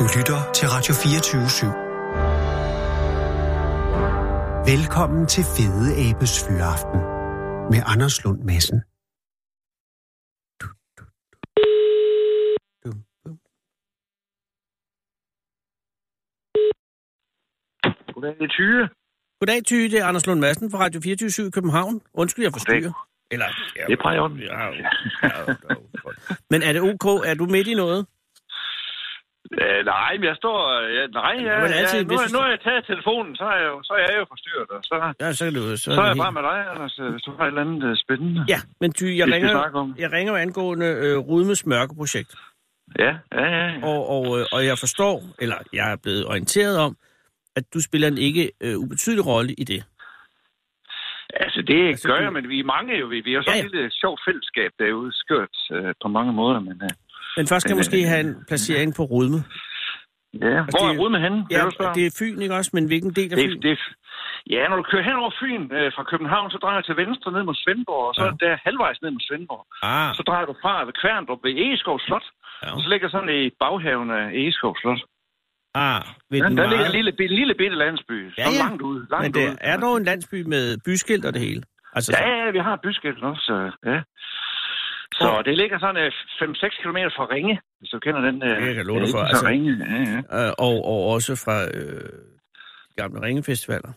Du lytter til Radio 24 /7. Velkommen til Fede Abes Fyraften med Anders Lund Madsen. Goddag, er Tyre. Goddag, Ty. Det er Anders Lund Madsen fra Radio 24 i København. Undskyld, jeg forstyrrer. Eller, ja, Det er ja, ja, ja, ja. Men er det ok? Er du midt i noget? Øh, nej, men jeg står... Ja, nej, ja, Men altid, ja, nu, hvis har- nu har jeg taget telefonen, så er jeg jo, så er jeg jo forstyrret. Og så, Ja, så kan du... Så, så er jeg helt- bare med dig, Anders, øh, hvis du har et eller andet øh, spændende. Ja, men Ty, jeg ringer, jeg ringer jo angående øh, Rudmes mørkeprojekt. Ja, ja, ja. ja. Og, og, øh, og jeg forstår, eller jeg er blevet orienteret om, at du spiller en ikke øh, ubetydelig rolle i det. Altså, det Altså, gør du- jeg, men vi er mange jo. Vi, vi er jo sådan Ja, et lille sjovt fællesskab derude, skørt øh, på mange måder. Men, øh, Men først skal Men, måske øh, have en placering på Rudme. ja. Hvor det- er Rudme henne? Ja, du det er Fyn, ikke også? Men hvilken del af Det, Fyn? det, ja, når du kører hen over Fyn øh, fra København, så drejer jeg til venstre ned mod Svendborg, og så Ja. der halvvejs ned mod Svendborg. Ah, Så drejer du fra ved Kværndrup ved Egeskov Slot, Ja. og så ligger sådan i baghaven af Egeskov Slot. ah. Ved Ja, der meget... ligger en lille, en lille bitte landsby, Ja, så ja. langt ude. Langt Men der ude. er dog en landsby med byskilt og det hele. Altså, Ja, ja, vi har byskilt også, så, ja. Så Og- det ligger sådan øh, 5-6 km fra Ringe, hvis du kender den. Øh, Det kan jeg love dig for, Så altså. Ringe, ja, ja. øh, og, og også fra øh, gamle ringefestivaler.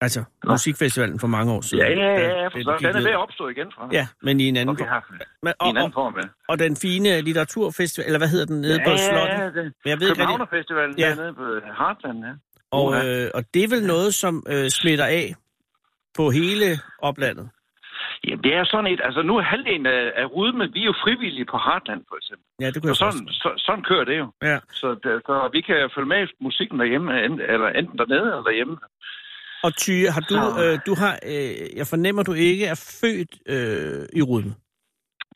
Altså, Nå. musikfestivalen for mange år siden. Ja, ja, ja, ja, for gik den er ved at opstå igen fra. Ja, men i en anden vi form. Men, i og, en anden form, ja. og den fine litteraturfestival, eller hvad hedder den, nede på slottet? Ja, den, jeg ved Københavnerfestivalen Ja. ja. dernede på Heartland, ja. og, øh, og det er vel noget, som øh, smitter af på hele oplandet. Jamen, det er sådan et, altså nu er halvdelen af, af Rudme, vi er jo frivillige på Heartland, for eksempel. Ja, det kunne jeg sådan, forstå. så, sådan kører det jo. Ja. Så, så vi kan følge med musikken derhjemme, eller enten dernede eller derhjemme. Og Tyge, har du, Så- øh, du har, øh, jeg fornemmer, du ikke er født øh, i Rudme.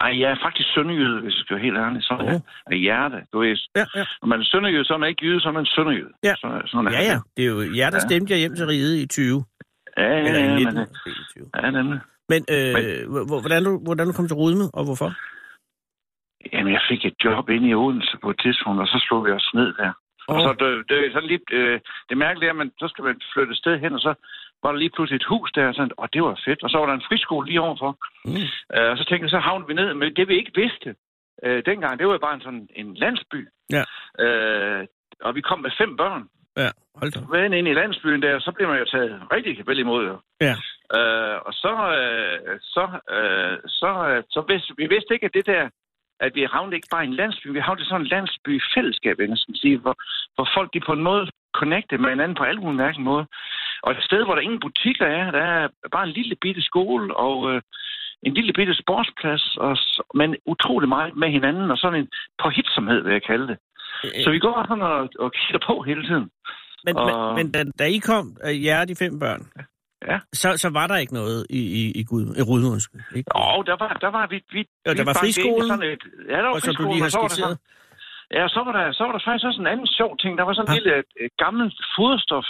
Ej, jeg er faktisk sønderjyde, hvis jeg skal være helt ærlig. Så Åh. oh. af hjerte. Du ved, Ja, ja. når man er sønderjyde, så er man ikke jyde, så er man sønderjyde. Ja. Så, sådan er Ja, ja. Det er jo jer, der Ja. stemte jer hjem til riget i 20. Ja, ja, Eller i ja, 19. men, måske i 20. ja, nemlig. Men øh, hvor- hvordan, du, hvordan du kom til Rudme, og hvorfor? Jamen, jeg fik et job inde i Odense på et tidspunkt, og så slog vi os ned der. Og Åh. så det, det sådan lidt, øh, det mærkelige er, at man, så skal man flytte et sted hen, og så var der lige pludselig et hus der, og, sådan, og det var fedt. Og så var der en friskole lige overfor. Mm. Øh, og så tænkte jeg, så havnede vi ned. Men det vi ikke vidste øh, dengang, det var jo bare en sådan en landsby. Ja. Øh, og vi kom med fem børn. Ja, hold da. Med ind i landsbyen der, så blev man jo taget rigtig vel imod. Ja. Øh, og så, øh, så, øh, så, øh, så vidste, vi vidste ikke, at det der, at vi havnede ikke bare i en landsby, vi havnede sådan en landsby fællesskab, jeg skal sige, hvor, hvor folk de på en måde connecte med hinanden på alle mulige mærkelige måder. Og et sted, hvor der ingen butikker er, der er bare en lille bitte skole og øh, en lille bitte sportsplads, og, men utrolig meget med hinanden, og sådan en påhitsomhed, vil jeg kalde det. Så vi går sådan og, og kigger på hele tiden. Men, og- men, men da, da I kom, øh, jer de fem børn, Ja. så, så var der ikke noget i, i, i, Gud, i Rudme, undskyld. Ikke? Og der var, der var vi... vi Ja, der vi var friskolen, Sådan et, ja, der var og som du lige har så skitseret. Ja, så var, der, så var der faktisk også en anden sjov ting. Der var sådan en Ah. lille øh, gammelt foderstof,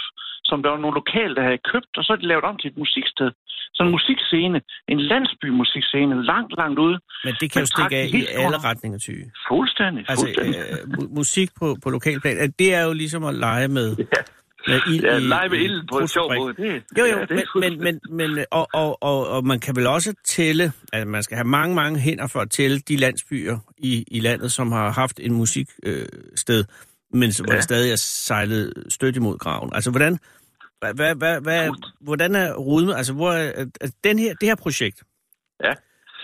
som der var nogle lokale, der havde købt, og så er det lavet om til et musiksted. Sådan en musikscene. En landsbymusikscene, langt, langt ude. Men det kan Men jo stikke af i alle under. retninger, Tyge. Fuldstændig, Altså, fuldstændig. øh, mu- musik på, på lokalplan, øh, det er jo ligesom at lege med, med ild ja, lege med ilden på en sjov måde. Det, Jo, ja, jo, det er men, men, men, men og, og, og, og man kan vel også tælle, at man skal have mange, mange hænder for at tælle de landsbyer i, i landet, som har haft en musiksted, øh, sted, men hvor Ja. det stadig er sejlet stødt imod graven. Altså, hvordan, hvad, hvad, hvad, hvordan er Rudme, altså, hvor er den her, det her projekt, Ja.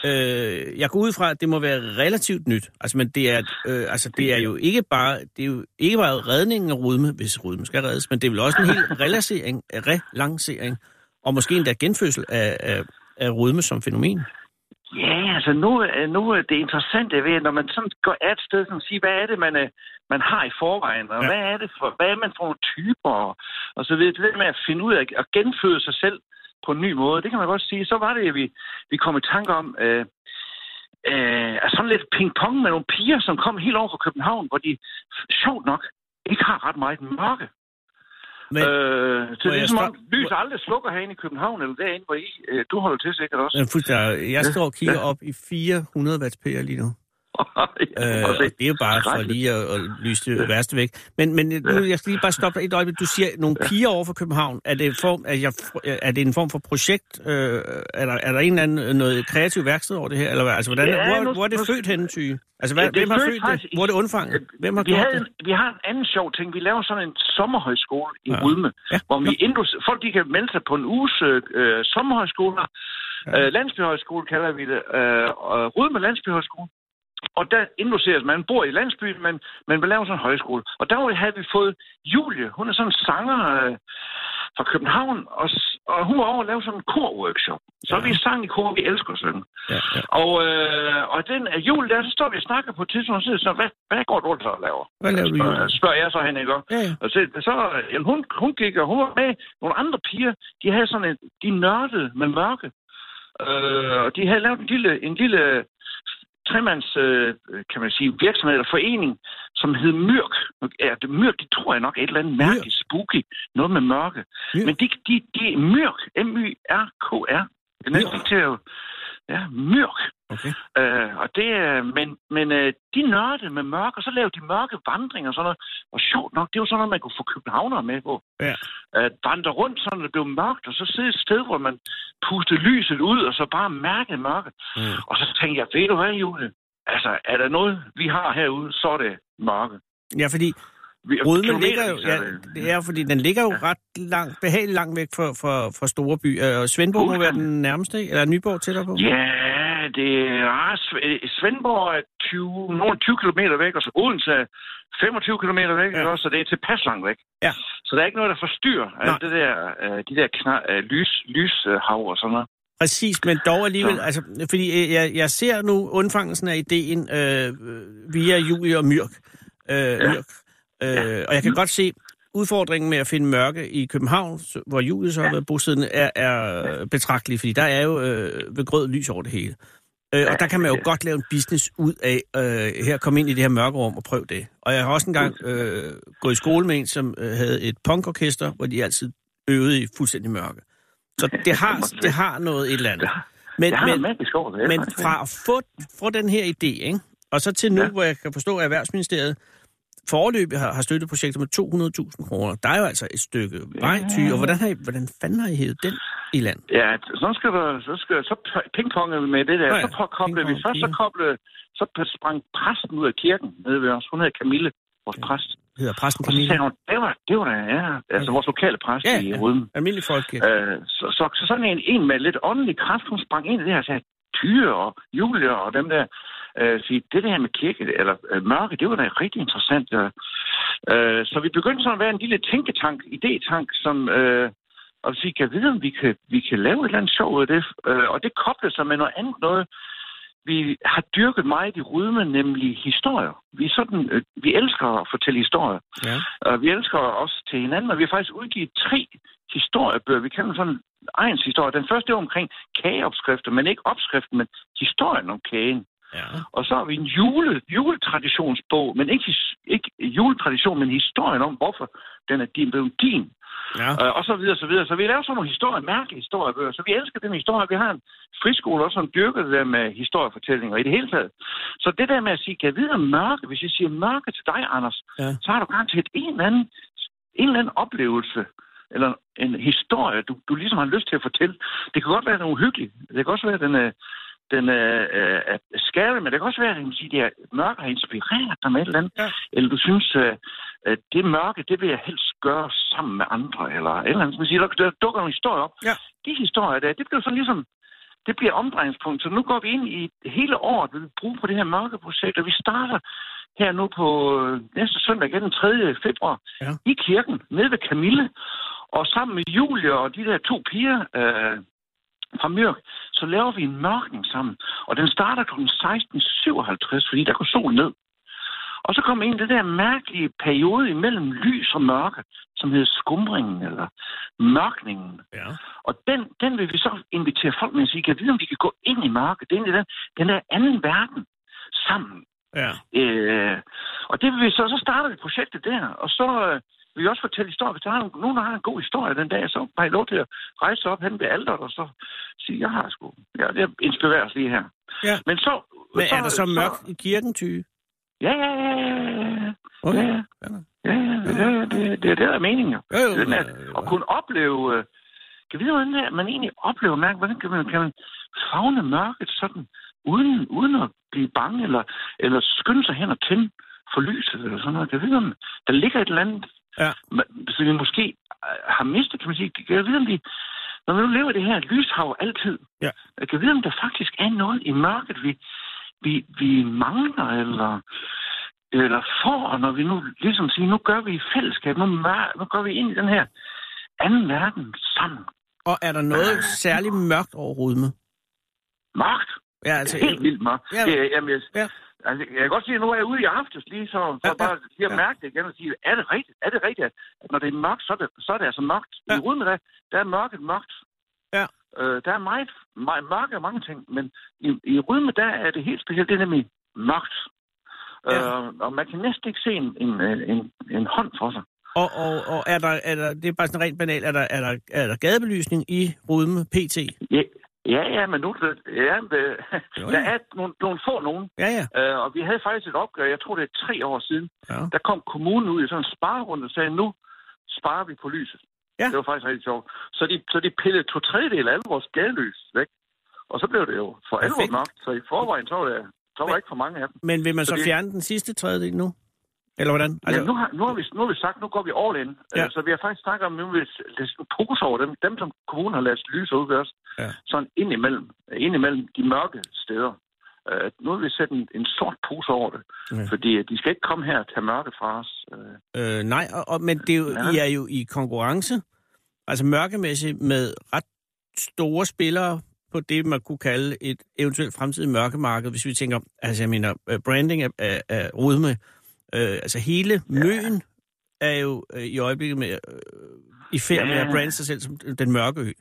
Øh, jeg går ud fra, at det må være relativt nyt. Altså, men det er, øh, altså, det er jo ikke bare, det er jo ikke bare redningen af Rudme, hvis Rudme skal reddes, men det er vel også en hel relancering, relancering og måske endda genfødsel af, af, af Rudme som fænomen. Ja, altså nu, er- nu er det interessante ved, når man sådan går af et sted og siger, hvad er det, man, øh, man har i forvejen, og ja. hvad er det for, hvad er man for nogle typer, og, og så videre. Det der med at finde ud af at genføde sig selv på en ny måde, det kan man godt sige. Så var det, at vi, vi kom i tanke om, øh, øh, sådan lidt ping-pong med nogle piger, som kom helt over fra København, hvor de, sjovt nok, ikke har ret meget mørke. Men, øh, så det er jeg som om, stop- lys aldrig slukker herinde i København, eller derinde, hvor I, øh, du holder til sikkert også. fuldstændig, jeg står og kigger op i 400 watt pære lige nu. Øh, og det er jo bare for lige at, at lyse det værste væk. Men, men nu, jeg skal lige bare stoppe dig et øjeblik. Du siger, nogle piger over for København. Er det, en form, er, jeg, er det en form for projekt? Øh, er, der, er der en eller anden noget kreativ værksted over det her? Eller hvad? Altså, hvordan, Ja, hvor, nu- hvor er det nu- født henne, Tyge? Altså, hvad, Ja, det hvem har født det? faktisk i- Hvor er det undfanget? Hvem har vi, havde, det? vi har en anden sjov ting. Vi laver sådan en sommerhøjskole i Ja. Rydme, Ja. hvor vi indus, folk de kan melde sig på en uges øh, sommerhøjskoler. Ja. Øh, landsbyhøjskole kalder vi det. Øh, og Rydme Landsbyhøjskole. Og der induceres, man bor i landsbyen, men man vil lave sådan en højskole. Og der havde vi fået Julie, hun er sådan en sanger øh, fra København, og, og hun var over at lave sådan en kor-workshop. Så Ja. vi sang i kor, vi elsker at synge. Ja, ja. Og, øh, og den af jul der, så står vi og snakker på et tidspunkt, og så, siger så hvad, hvad går du så og laver? Hvad laver du, spørger, Julie? spørger jeg så hende, ikke? Ja, ja. Og så, så jamen, hun, hun gik, og hun var med nogle andre piger. De havde sådan en, de nørdede med mørke. Øh, og de havde lavet en lille, en lille tremands, øh, kan man sige, virksomhed eller forening, som hed Myrk. Ja, det Myrk, det tror jeg nok er et eller andet mærkeligt spooky. Noget med mørke. Myrk? Men de, de, de Myrk, M-Y-R-K-R. Det er næsten til at... Ja, Myrk. Okay. Øh, og det, øh, men, men øh, de nørdede med mørke, og så lavede de mørke vandringer og sådan noget. Og sjovt nok, det var sådan noget, man kunne få københavnere med på. Ja. At vandre rundt, sådan det blev mørkt, og så sidde et sted, hvor man pustede lyset ud, og så bare mærke mørke. Mm. Og så tænkte jeg, ved du hvad, Julie? Altså, er der noget, vi har herude, så er det mørke. Ja, fordi Vi, Rødme ligger jo, ja, det. er fordi den ligger jo ret langt, behageligt langt væk fra, fra, fra store byer. Og Svendborg må være den nærmeste, eller Nyborg tættere på? Ja, det er Sve- Svendborg er 20, nogle 20 km væk, og så Odense er 25 km væk, Ja. også, så det er tilpas langt væk. Ja. Så der er ikke noget, der forstyrrer Nej. alt det der, øh, de der knar, øh, lys, lyshav og sådan noget. Præcis, men dog alligevel, Så. altså, fordi øh, jeg, jeg ser nu undfangelsen af ideen øh, via Julie og Myrk. Øh, ja. Myrk. Øh, Ja. Og jeg kan godt se, udfordringen med at finde mørke i København, hvor Julie så har været bosiddende, er, er betragtelig, fordi der er jo øh, ved grød lys over det hele. Øh, og Ja, der kan man jo ja. godt lave en business ud af, øh, her komme ind i det her mørkerum og prøve det. Og jeg har også engang øh, gået i skole med en, som øh, havde et punkorkester, hvor de altid øvede i fuldstændig mørke. Så det har, det har noget et eller andet. Men, men, men, fra at få, få den her idé, ikke? og så til nu, ja. Ja. hvor jeg kan forstå, at Erhvervsministeriet foreløbig har, har støttet projektet med 200.000 kroner. Der er jo altså et stykke vej, ty, og hvordan, har I, hvordan fanden har I hævet den i land? Ja, så skal der, så skal så pingponge vi med det der. Nå ja, ja, så koblede vi først, så koblede, så sprang præsten ud af kirken nede ved os. Hun hedder Camille, vores præst. Hedder præsten Og så Camille? sagde hun, det var, det var da, ja, altså vores lokale præst Ja, i ja. Rødme. Almindelig folkekirke. Øh, så, så, så sådan en, en med lidt åndelig kraft, hun sprang ind i det her og sagde, Tyre og Julie og dem der, øh, sige, det der med kirke, eller øh, mørke, det var da rigtig interessant. Øh, så vi begyndte sådan at være en lille tænketank, idétank, som, øh, og sige, kan vide, om vi kan, vi kan lave et eller andet sjov ud af det. Øh, og det koblede sig med noget andet noget, vi har dyrket meget i Rydme, nemlig historier. Vi, er sådan, øh, vi elsker at fortælle historier. Ja. Og vi elsker også til hinanden, og vi har faktisk udgivet tre historiebøger. Vi kalder dem sådan egens historie. Den første er omkring kageopskrifter, men ikke opskriften, men historien om kagen. Ja. Og så har vi en jule, juletraditionsbog, men ikke, ikke juletradition, men historien om, hvorfor den er din, blevet din. ja. Øh, og så videre, så videre. Så vi laver sådan nogle historier, mærkelige historiebøger. Så vi elsker den historie. Vi har en friskole også, som dyrker det der med historiefortællinger i det hele taget. Så det der med at sige, kan jeg vide om mørke? Hvis jeg siger mørke til dig, Anders, Ja. så har du garanteret en eller anden, en eller anden oplevelse, eller en historie, du, du ligesom har lyst til at fortælle. Det kan godt være, den er uhyggelig. Det kan også være, den er, den er, er, er scary, men det kan også være, at man sige, er, mørke har inspireret dig med et eller andet. Ja. Eller du synes, at, at det mørke, det vil jeg helst gøre sammen med andre, eller et eller andet. Man siger, der, dukker en historie op. Ja. De historier der, det bliver sådan ligesom, det bliver omdrejningspunkt. Så nu går vi ind i hele året, vi vil bruge på det her mørkeprojekt, og vi starter her nu på øh, næste søndag igen, den 3. februar, Ja. i kirken, nede ved Camille. Og sammen med Julie og de der to piger øh, fra Mørk, så laver vi en mørkning sammen. Og den starter kl. 16.57, fordi der går solen ned. Og så kommer ind i det der mærkelige periode imellem lys og mørke, som hedder skumringen eller mørkningen. ja. Og den, den vil vi så invitere folk med at sige, kan vide, om vi kan gå ind i mørket. Det er egentlig den, den der anden verden sammen. ja. Øh, og det vil vi så, så starter vi projektet der, og så øh, vil vi også fortælle historier. Hvis der er nogen, der har en god historie den dag, så har I lov til at rejse op hen ved alderet, og så sige, jeg har sgu, ja, det inspirerer os lige her. Ja. Men så Men er der så mørkt i kirken, Tyge? Ja, ja, ja. Okay. Ja, ja. Ja, ja, ja, det, det er det, der er meningen. jo. Jo, Den øh, at kunne opleve... Øh, kan vide, hvordan det er, man egentlig oplever mørke? Hvordan kan man, kan man fagne mørket sådan, uden, uden at blive bange, eller, eller skynde sig hen og tænde for lyset, eller sådan noget? Kan vide, om der ligger et eller andet, Ja. som vi måske øh, har mistet, kan man sige. Jeg vide, om vi, når vi nu lever i det her lyshav altid, Ja. jeg kan vide, om der faktisk er noget i mørket, vi, vi, vi mangler, eller, eller får, når vi nu ligesom siger, nu gør vi i fællesskab, nu, nu går vi ind i den her anden verden sammen. Og er der noget særligt mørkt over Rudme? Mørkt. Ja, altså, Helt vildt mørkt. Ja. Det, er- jamen, jeg, Ja. Altså, jeg kan godt sige, at nu er jeg ude i aftes lige så, for Ja, bare lige at mærke det igen og sige, er det rigtigt? Er det rigtigt, at når det er mørkt, så er det, så er det altså mørkt? Ja. I Rudme, der, der er mørket mørkt. Ja. Øh, der er meget, meget mørke og mange ting, men i, i Rudme, der er det helt specielt, det er nemlig mørkt. Ja. Øh, og man kan næsten ikke se en, en, en, en hånd for sig. Og, og, og er, der, er der, det er bare sådan rent banalt, er der, er der, er der gadebelysning i Rudme PT? Ja, ja, ja men nu ja, det, Jo, der er nogle, nogle få nogen, Ja, ja. øh, og vi havde faktisk et opgør, jeg tror det er tre år siden, ja. der kom kommunen ud i sådan en sparerunde og sagde, nu sparer vi på lyset. Ja. Det var faktisk rigtig sjovt. Så de, så de pillede to tredjedel af alle vores gadelys væk. Og så blev det jo for alvor Perfekt. mørkt. Så i forvejen, så var, det, så var der ikke for mange af dem. Men vil man så Så fjerne den sidste tredjedel nu? Eller hvordan? Altså, ja, nu, har, nu, har vi, nu har vi sagt, nu går vi all in. Ja. Ja. Så vi har faktisk snakket om, at vil vi lægge en pose over dem, dem som kommunen har lavet lys ud ved os. Ja. Sådan ind imellem, ind imellem de mørke steder. Uh, nu vil vi sætte en, en sort pose over det. Ja. Fordi øh, de skal ikke komme her og tage mørke fra os. Uh, Øh, nej, og, og, men det er jo, Ja. I er jo i konkurrence, altså mørkemæssigt, med ret store spillere på det, man kunne kalde et eventuelt fremtidigt mørkemarked, hvis vi tænker, altså jeg mener, øh, branding af, af, af Rudme, øh, altså hele møen er jo øh, i øjeblikket med, øh, i færd med Ja. at brande sig selv som den mørke ø.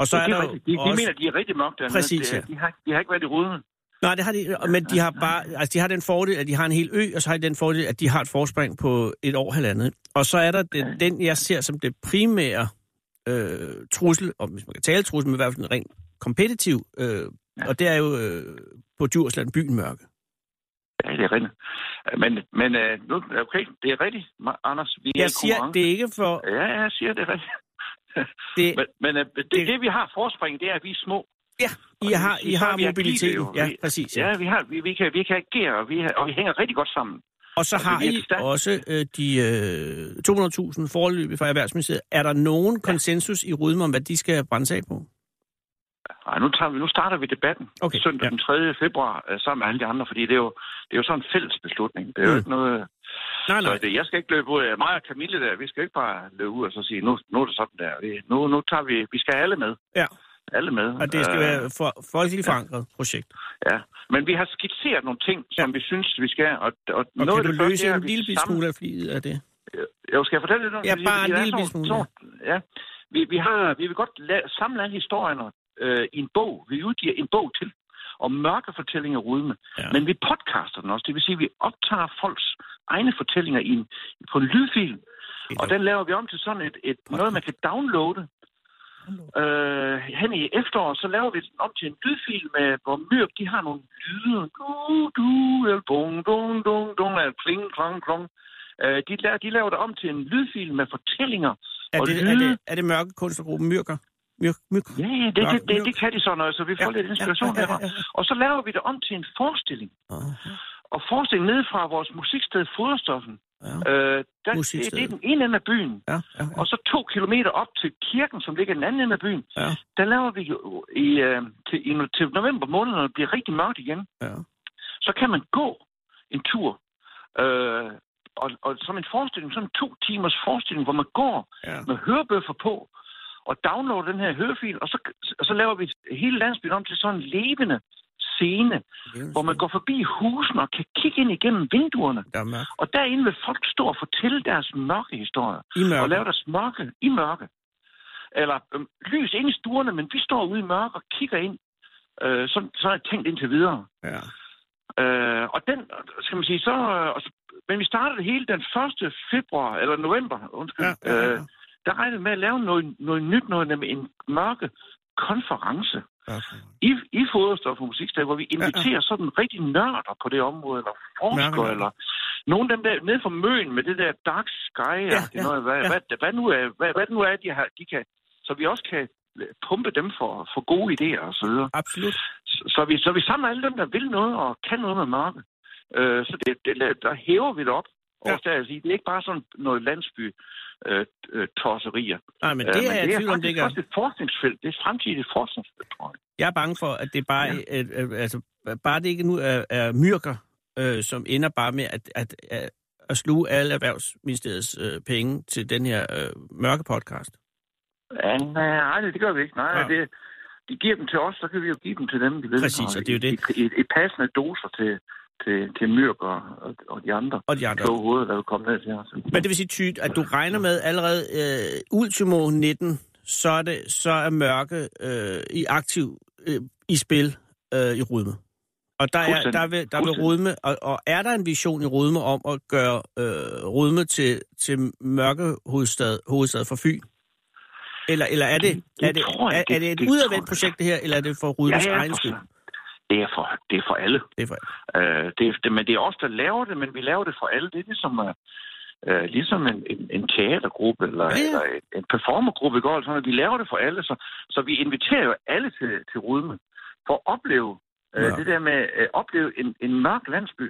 Og så det er er der de, jo de også... mener, de er rigtig mørke dernede. Præcis, er- ja. de, har, de har ikke været i ruden. Nej, det har de, men de har bare, altså de har den fordel, at de har en hel ø, og så har de den fordel, at de har et forspring på et år halvandet. Og så er der den, den jeg ser som det primære øh, trussel, og hvis man kan tale trussel, men i hvert fald en rent kompetitiv, øh, og det er jo øh, på Djursland byen mørke. Ja, det er rigtigt. Men, men øh, nu, okay, det er rigtigt, Anders. Vi er Jeg i siger, det er ikke for... Ja, jeg siger det er rigtigt. Det, Men, men øh, det, det- det, vi har forspring, det er, at vi er små. ja, I har, I har mobiliteten. Ja, Vi- præcis. Ja. Ja, vi, har, vi, vi, kan, vi kan agere, og vi, har, og vi hænger rigtig godt sammen. Og så har I også øh, de øh, 200.000 forløb fra Erhvervsministeriet. Er der nogen konsensus i Rudme om, hvad de skal brænde af på? Ej, nu, tager vi, nu starter vi debatten Okay, søndag ja. den 3. februar øh, sammen med alle de andre, fordi det er jo, det er jo sådan en fælles beslutning. Det er jo Mm. ikke noget... Nej, Så nej. det, jeg skal ikke løbe ud af mig og Camille der. Vi skal ikke bare løbe ud og så sige, nu, nu er det sådan der. Vi, nu, nu tager vi... Vi skal alle med. Ja. Alle med. Og det skal Øh, være for folkeligt forankret projekt. Ja, men vi har skitseret nogle ting, som vi synes, vi skal. Og, og, Og noget kan du det løse en lille smule af fliget af det? Jo, skal jeg fortælle lidt om Ja, det? bare en lille smule, sådan- Ja, vi, vi, har, vi vil godt la- samle alle historierne øh, i en bog. Vi udgiver en bog til om mørke fortællinger rudme. Ja. Men vi podcaster den også. Det vil sige, at vi optager folks egne fortællinger i en, på en lydfil. Og den laver vi om til sådan et, et noget, man kan downloade. Øh, hen i efteråret, så laver vi den om til en lydfil, med, hvor Myrk, de har nogle lyde. Du, du, el, bung, dung, dung, dung, el, kling, klong, klong. Øh, de, laver, de laver det om til en lydfil med fortællinger. Er og det, lyde. er det, er det mørke kunstnergruppen Myrker? Myrk, myrk. Ja, ja, det, det, det, det kan de så noget, så vi får Ja, lidt inspiration ja, ja, derfra. ja, ja. Og så laver vi det om til en forestilling. Aha. Og forestilling nede fra vores musiksted Foderstoffen. Ja. Øh, der, det, det er den ene ende af byen. Ja, ja, ja. Og så to kilometer op til kirken, som ligger den anden ende af byen. Ja. Der laver vi i, øh, til, i, til november måned, når det bliver rigtig mørkt igen, ja. så kan man gå en tur. Øh, og, og som en forestilling, sådan en to timers forestilling, hvor man går ja. med hørebøffer på, og downloader den her hørefil, og så, og så laver vi hele landsbyen om til sådan en levende scene, hvor man går forbi husene og kan kigge ind igennem vinduerne. Der er. Og derinde vil folk stå og fortælle deres mørke historier. Og lave deres mørke i mørke. Eller øhm, lys ind i stuerne, men vi står ude i mørke og kigger ind. Øh, så, så er jeg tænkt indtil videre. Ja. Øh, og den, skal man sige, så... Øh, men vi startede det hele den 1. februar, eller november, undskyld. Ja, ja, ja. Øh, der regnede med at lave noget, noget nyt, noget nemlig en mørke konference. i, i foderstof og musiksdag, hvor vi inviterer ja, ja. sådan rigtig nørder på det område, eller forskere, eller nogle af dem der nede fra Møn med det der dark sky, ja, ja, noget, hvad, ja. hvad, hvad, nu er, hvad, hvad nu er, de, har, de kan, så vi også kan pumpe dem for, for gode idéer og så videre. Absolut. Så, så, vi, så vi samler alle dem, der vil noget og kan noget med mørke. Øh, så det, det, der hæver vi det op. Ja. Og der, det er ikke bare sådan noget landsby øh, øh, tosserier. Nej, men det øh, er jeg tvivl om, det ikke er. Det er et forskningsfelt. Det er fremtidigt forskningsfelt, tror jeg. Jeg er bange for, at det bare, ja. øh, øh, altså, bare det ikke nu er, er myrker, øh, som ender bare med at, at, at, at sluge alle erhvervsministeriets øh, penge til den her øh, mørke podcast. Ja, nej, det gør vi ikke. Nej, ja. det, de giver dem til os, så kan vi jo give dem til dem, de ved. Præcis, og det er jo det. Et, et, et passende doser til, til, til Myrk og, og, de andre. Og de andre. Kloge hoveder, der vil komme ned til os. Men det vil sige, Tyt, at du regner med allerede øh, ultimo 19, så er, det, så er mørke øh, i aktiv øh, i spil øh, i Rudme. Og der er, der vil, der vil Rudme, og, og er der en vision i Rudme om at gøre øh, Rudme til, til mørke hovedstad, hovedstad for Fyn? Eller, eller er det, det er, det, er, er det et udadvendt projekt, det her, eller er det for Rudmes ja, ja, egen skyld? Det er for, det er for alle. Det er for alle. Øh, det, det, men det er os, der laver det, men vi laver det for alle. Det er ligesom, uh, uh, ligesom en, en, en teatergruppe eller, ja, eller en, en performergruppe. Går, sådan, at vi laver det for alle, så, så vi inviterer jo alle til, til Rudme for at opleve uh, ja. det der med at uh, opleve en, en mørk landsby,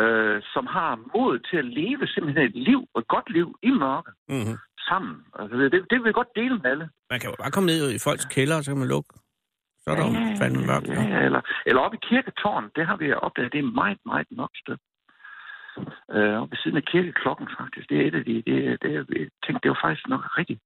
uh, som har mod til at leve simpelthen et liv, et godt liv i mørke, mm-hmm. sammen. Altså, det, det vil vi godt dele med alle. Man kan jo bare komme ned i folks kælder, og så kan man lukke så er der ja, jo fandme mørkt. Ja, ja, eller, eller oppe i kirketårn, det har vi opdaget, det er meget, meget mørkt sted. Øh, oppe ved siden af kirkeklokken, faktisk. Det er et af de, det, det, jeg tænkte, det var faktisk nok rigtigt.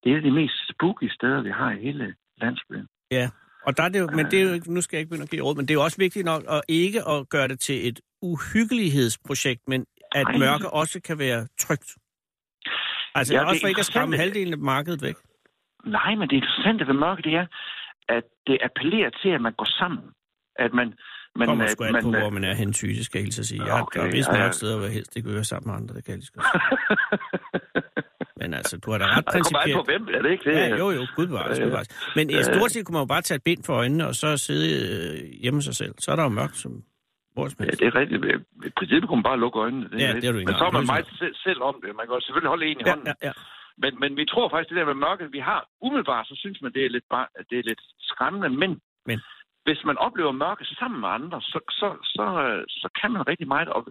Det er et af de mest spooky steder, vi har i hele landsbyen. Ja, og der er det jo, men det er jo, nu skal jeg ikke begynde at give råd, men det er jo også vigtigt nok at ikke at gøre det til et uhyggelighedsprojekt, men at Ej. mørke også kan være trygt. Altså ja, også for ikke at skræmme halvdelen af markedet væk. Nej, men det interessante ved mørke, det er, at det appellerer til, at man går sammen. At man, man, Kommer sgu man, på, hvor man er hen fysisk, skal jeg hilse at sige. Jeg okay, har vist ja, ja. steder, hvor helst ikke vil sammen med andre, det kan jeg lige Men altså, du har da ret principielt... Det kommer på hvem, er det ikke det? Ja, jo, jo, gud bevares, gud bevares. Men i stort set kunne man jo bare tage et bind for øjnene, og så sidde øh, hjemme sig selv. Så er der jo mørkt som hvor som Ja, det er rigtigt. I princippet kunne man bare lukke øjnene. Det ja, det er du ikke Men så er man meget selv om det. Man kan selvfølgelig holde en i ja, hånden. Ja, ja. Men, men vi tror faktisk, det der med mørket, vi har umiddelbart, så synes man, det er lidt, bare, det er lidt skræmmende. Men, men hvis man oplever mørke sammen med andre, så, så, så, så kan man rigtig meget. Og,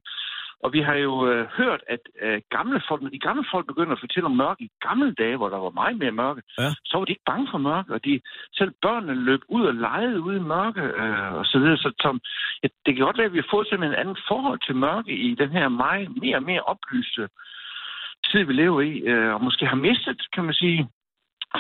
og vi har jo øh, hørt, at øh, gamle folk, de gamle folk begynder at fortælle om mørke i gamle dage, hvor der var meget mere mørke, ja. så var de ikke bange for mørke, og de, selv børnene løb ud og legede ude i mørke, øh, og så videre. Så som, ja, det kan godt være, at vi har fået simpelthen en anden forhold til mørke i den her meget mere og mere oplyste tid, vi lever i, øh, og måske har mistet, kan man sige,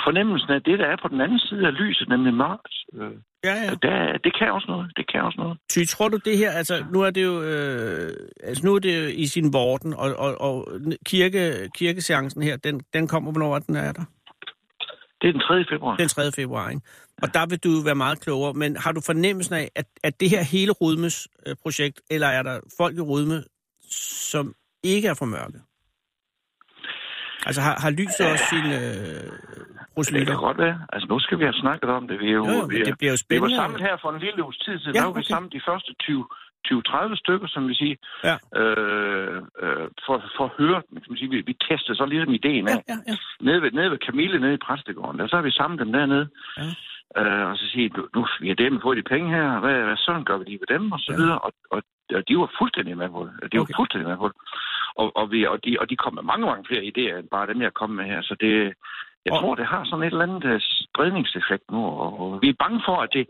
fornemmelsen af det, der er på den anden side af lyset, nemlig mørkt. Øh, ja, ja. Der, det kan også noget. Det kan også noget. Ty, tror du det her, altså nu er det jo, øh, altså nu er det jo i sin vorden, og, og, og kirke, kirkeseancen her, den, den kommer, hvornår den er der? Det er den 3. februar. Den 3. februar, ikke? Og der vil du være meget klogere, men har du fornemmelsen af, at, at det her hele Rudmes øh, projekt, eller er der folk i Rudme, som ikke er for mørke? Altså har, har lyset også sine øh, procedurer? Det kan godt være. Altså nu skal vi have snakket om det. Vi, er jo, jo, vi, er, det bliver jo spændende. Vi var samlet her for en lille uges tid siden. Ja, der var okay. vi sammen de første 20 20-30 stykker, som vi siger, ja. øh, øh, for, for at høre, kan man sige, vi, vi testede så ligesom ideen af, ja, ja, ja. Nede, ved, nede ved Camille, nede i præstegården, der, så har vi samlet dem dernede, ja. øh, og så siger nu, nu vi har dem fået de penge her, hvad, hvad sådan gør vi lige ved dem, og så ja. videre, og, og, og de var fuldstændig med på det. De var okay. fuldstændig med på det. Og, og, vi, og, de, og de kom med mange, mange flere idéer, end bare dem, jeg kom med her. Så det, jeg og... tror, det har sådan et eller andet uh, spredningseffekt nu. Og vi er bange for, at, det,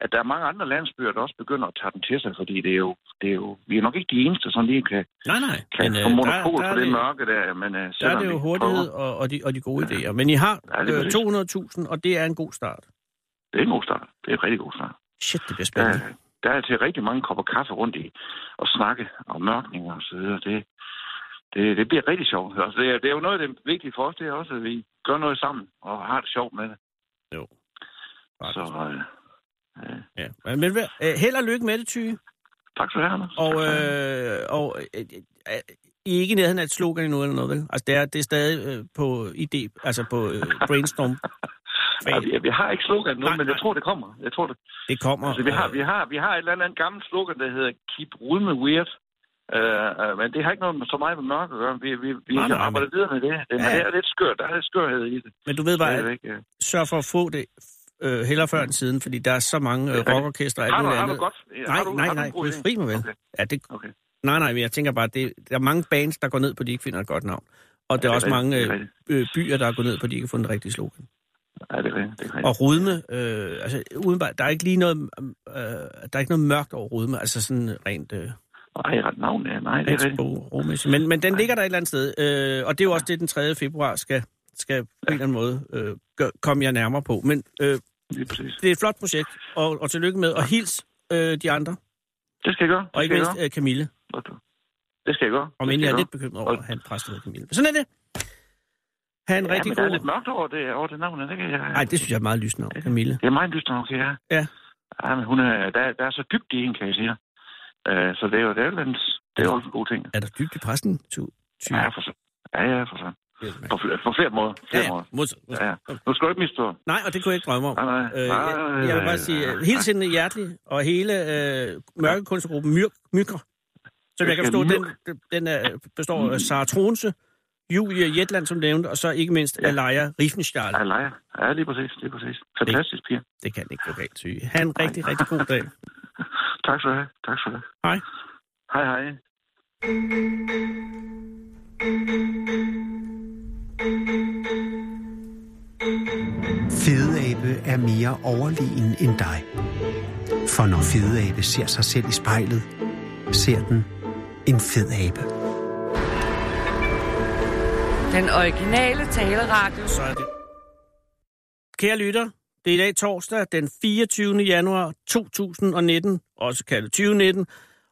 at der er mange andre landsbyer, der også begynder at tage den til sig, fordi det er jo, det er jo, vi er nok ikke de eneste, som lige kan, nej, nej. kan men, få øh, monopol der, der på det, det mørke der. Men, uh, der er det jo hurtighed og, og, de, og de gode ja. idéer. Men I har ja, 200.000, og det er en god start. Det er en god start. Det er en rigtig god start. Shit, det bliver spændende. Der, der er til rigtig mange kopper kaffe rundt i og snakke om mørkning og så videre. Det, det, det bliver rigtig sjovt. Altså, det, er, det er jo noget af det vigtige for os, det er også, at vi gør noget sammen og har det sjovt med det. Jo. Så, øh, øh. Ja. Men, øh, held og lykke med det, Ty. Tak skal du have, Anders. Og, øh, og øh, øh, I er ikke nærheden af et slogan endnu eller noget, vel? Altså, det er, det er stadig øh, på idé, altså på øh, brainstorm kval. vi, vi har ikke slogan nu, Nej, men jeg tror, det kommer. Jeg tror, det. Det kommer. Altså, vi, har, øh, vi, har, vi har et eller andet gammelt slogan, der hedder Keep Rudme Weird. Uh, uh, men det har ikke noget med så meget med mørke at gøre. Vi, vi, vi Nej, nej, arbejder videre med det. det, Ja. det er lidt skørt. Der er lidt skørhed i det. Men du ved bare, at ikke, øh. sørg for at få det øh, heller før end siden, fordi der er så mange øh, rockorkester og alt muligt har du andet. godt? Nej, har du, nej, nej, en du er fri mig vel. Okay. Ja, det, okay. nej, nej, men jeg tænker bare, det, der er mange bands, der går ned på, de ikke finder et godt navn. Og der er er også mange øh, øh, byer, der er gået ned på, de ikke har fundet det rigtige slogan. Ja, det er rigtigt. Det er rigtigt. Og Rudme, øh, altså udenbart, der er ikke lige noget, øh, der er ikke noget mørkt over Rudme, altså sådan rent... Øh, Nej, ret navn, ja. Nej, det er Rigtig rigtigt. god. Men, men den ligger der et eller andet sted. Øh, og det er jo også det, den 3. februar skal, skal på en eller anden måde øh, gør, komme jeg nærmere på. Men øh, Lige præcis. det er et flot projekt, og, og tillykke med. Og hils øh, de andre, Det skal jeg gøre. og Det ikke jeg mindst øh, Camille. Det skal jeg gøre. Det end skal jeg er lidt bekymret over, at han præst hedder Camille. Men sådan er det. Ha' en Ja, rigtig men der er god... lidt mørkt over det, over det navn, er det ikke? Jeg, Nej, det synes jeg er meget lysende over, Camille. Det er meget lyst nok, ja. Ja. Ja, men hun er, der, der er så dybt i en, kan jeg sige. Uh, så det er jo det er, jo en- det er jo også en god ting. Er der dybt i præsten? Tu, ty, Ja, for så. Ja, ja, for så. På, flere- på flere måder. ja, Flere ja. måder. Modsat, modsat. Ja, ja. Nu skal du ikke misstå. Nej, og det kunne jeg ikke drømme om. Nej, nej. Øh, jeg, jeg vil bare sige, øh, helt sindende hjertelig, og hele øh, mørkekunstgruppen Myr, Mykre, som jeg kan forstå, den, den er, består af Sara Tronse, Julie Jetland, som nævnte, og så ikke mindst Ja. Alaya Riefenstahl. Ja, lejer. Ja, lige præcis. Lige præcis. Fantastisk, Pia. Det kan ikke gå galt, syge. Ha' en rigtig, rigtig god dag. Tak skal du have. Tak skal du have. Hej. Hej, hej. Fedeabe er mere overlegen end dig. For når fedeabe ser sig selv i spejlet, ser den en fed abe. Den originale taleradio. Så er det. Kære lytter, det er i dag torsdag den 24. januar 2019, også kaldet 2019,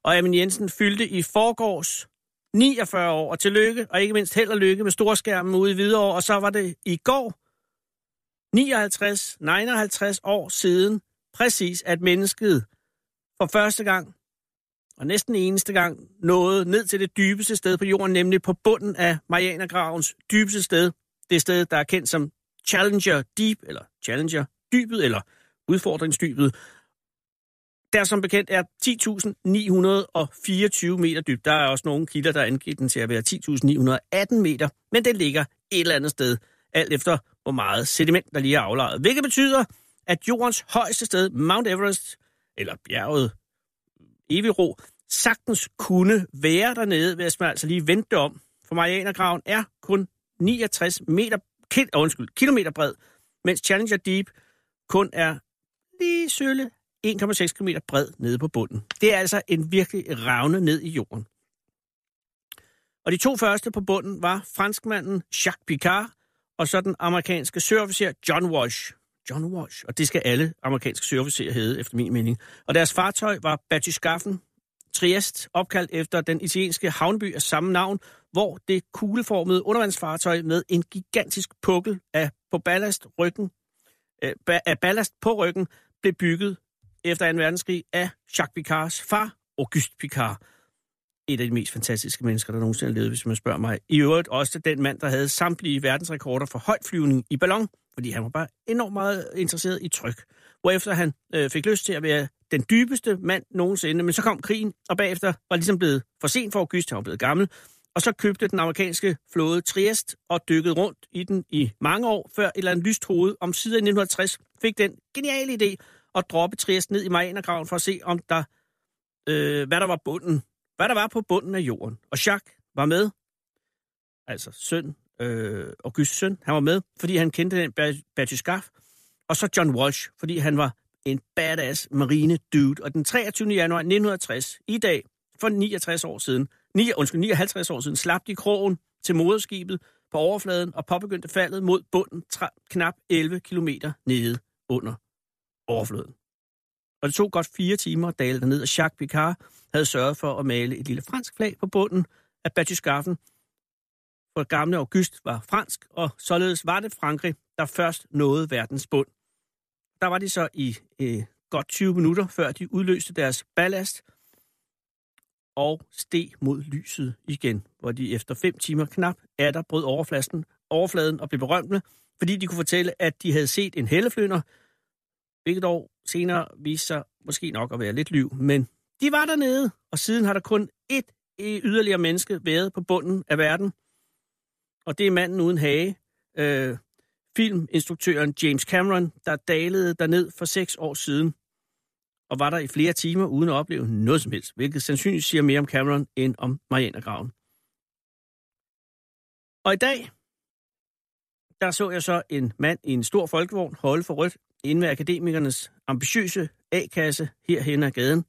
og Amin Jensen fyldte i forgårs 49 år, og tillykke, og ikke mindst held og lykke med storskærmen ude i Hvidovre, og så var det i går 59, 59 år siden, præcis at mennesket for første gang, og næsten eneste gang, nåede ned til det dybeste sted på jorden, nemlig på bunden af Marianergravens dybeste sted. Det sted, der er kendt som Challenger Deep, eller Challenger Dybet, eller Udfordringsdybet. Der som bekendt er 10.924 meter dybt. Der er også nogle kilder, der angiver den til at være 10.918 meter, men den ligger et eller andet sted, alt efter hvor meget sediment, der lige er aflejret. Hvilket betyder, at jordens højeste sted, Mount Everest, eller bjerget Eviro, sagtens kunne være dernede, hvis man altså lige vendte om. For Marianergraven er kun 69 meter, kil, undskyld, kilometer bred, mens Challenger Deep kun er lige sølle 1,6 km bred nede på bunden. Det er altså en virkelig ravne ned i jorden. Og de to første på bunden var franskmanden Jacques Picard og så den amerikanske søofficer John Walsh. John Walsh, og det skal alle amerikanske søofficerer hedde, efter min mening. Og deres fartøj var Batyskaffen Trieste, opkaldt efter den italienske havneby af samme navn, hvor det kugleformede undervandsfartøj med en gigantisk pukkel af, på ballast, ryggen, Øh, af ballast på ryggen blev bygget efter 2. verdenskrig af Jacques Picards far, Auguste Picard. Et af de mest fantastiske mennesker, der nogensinde har levet, hvis man spørger mig. I øvrigt også den mand, der havde samtlige verdensrekorder for højtflyvning i ballon, fordi han var bare enormt meget interesseret i tryk. Hvorefter han øh, fik lyst til at være den dybeste mand nogensinde, men så kom krigen, og bagefter var ligesom blevet for sent for Auguste, han var blevet gammel, og så købte den amerikanske flåde Trieste og dykkede rundt i den i mange år, før et eller andet lyst hoved om siden i 1960 fik den geniale idé at droppe Trieste ned i Marianergraven for at se, om der, øh, hvad der var bunden, hvad der var på bunden af jorden. Og Jacques var med, altså søn, øh, Augusts søn, han var med, fordi han kendte den Batyskaf, og så John Walsh, fordi han var en badass marine dude. Og den 23. januar 1960, i dag, for 69 år siden, 9, undskyld, 59 år siden, slap de krogen til moderskibet på overfladen og påbegyndte faldet mod bunden tra- knap 11 km nede under overfladen. Og det tog godt fire timer at dale derned, og Jacques Picard havde sørget for at male et lille fransk flag på bunden af Batyskaffen, for gamle August var fransk, og således var det Frankrig, der først nåede verdens bund. Der var de så i øh, godt 20 minutter, før de udløste deres ballast og steg mod lyset igen, hvor de efter fem timer knap er der brød overfladen, overfladen og blev berømte, fordi de kunne fortælle, at de havde set en helleflynder, hvilket dog senere viste sig måske nok at være lidt liv, men de var dernede, og siden har der kun ét yderligere menneske været på bunden af verden, og det er manden uden hage, øh, filminstruktøren James Cameron, der dalede derned for seks år siden, og var der i flere timer uden at opleve noget som helst, hvilket sandsynligvis siger mere om Cameron end om Marianergraven. Og i dag, der så jeg så en mand i en stor folkevogn holde for rødt inde ved akademikernes ambitiøse A-kasse herhen ad gaden.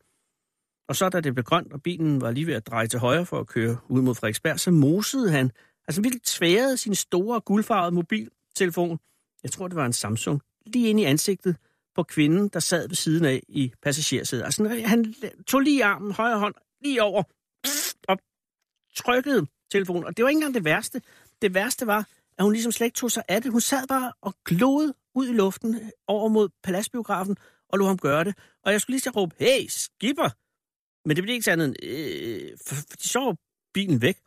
Og så da det blev grønt, og bilen var lige ved at dreje til højre for at køre ud mod Frederiksberg, så mosede han, altså virkelig tværede sin store guldfarvede mobiltelefon, jeg tror det var en Samsung, lige ind i ansigtet på kvinden, der sad ved siden af i passagersædet. Altså han tog lige armen, højre hånd, lige over, og trykkede telefonen. Og det var ikke engang det værste. Det værste var, at hun ligesom slet ikke tog sig af det. Hun sad bare og glodede ud i luften over mod paladsbiografen og lå ham gøre det. Og jeg skulle lige så råbe, hey, skipper! Men det blev ikke sådan, øh, for, for de så bilen væk.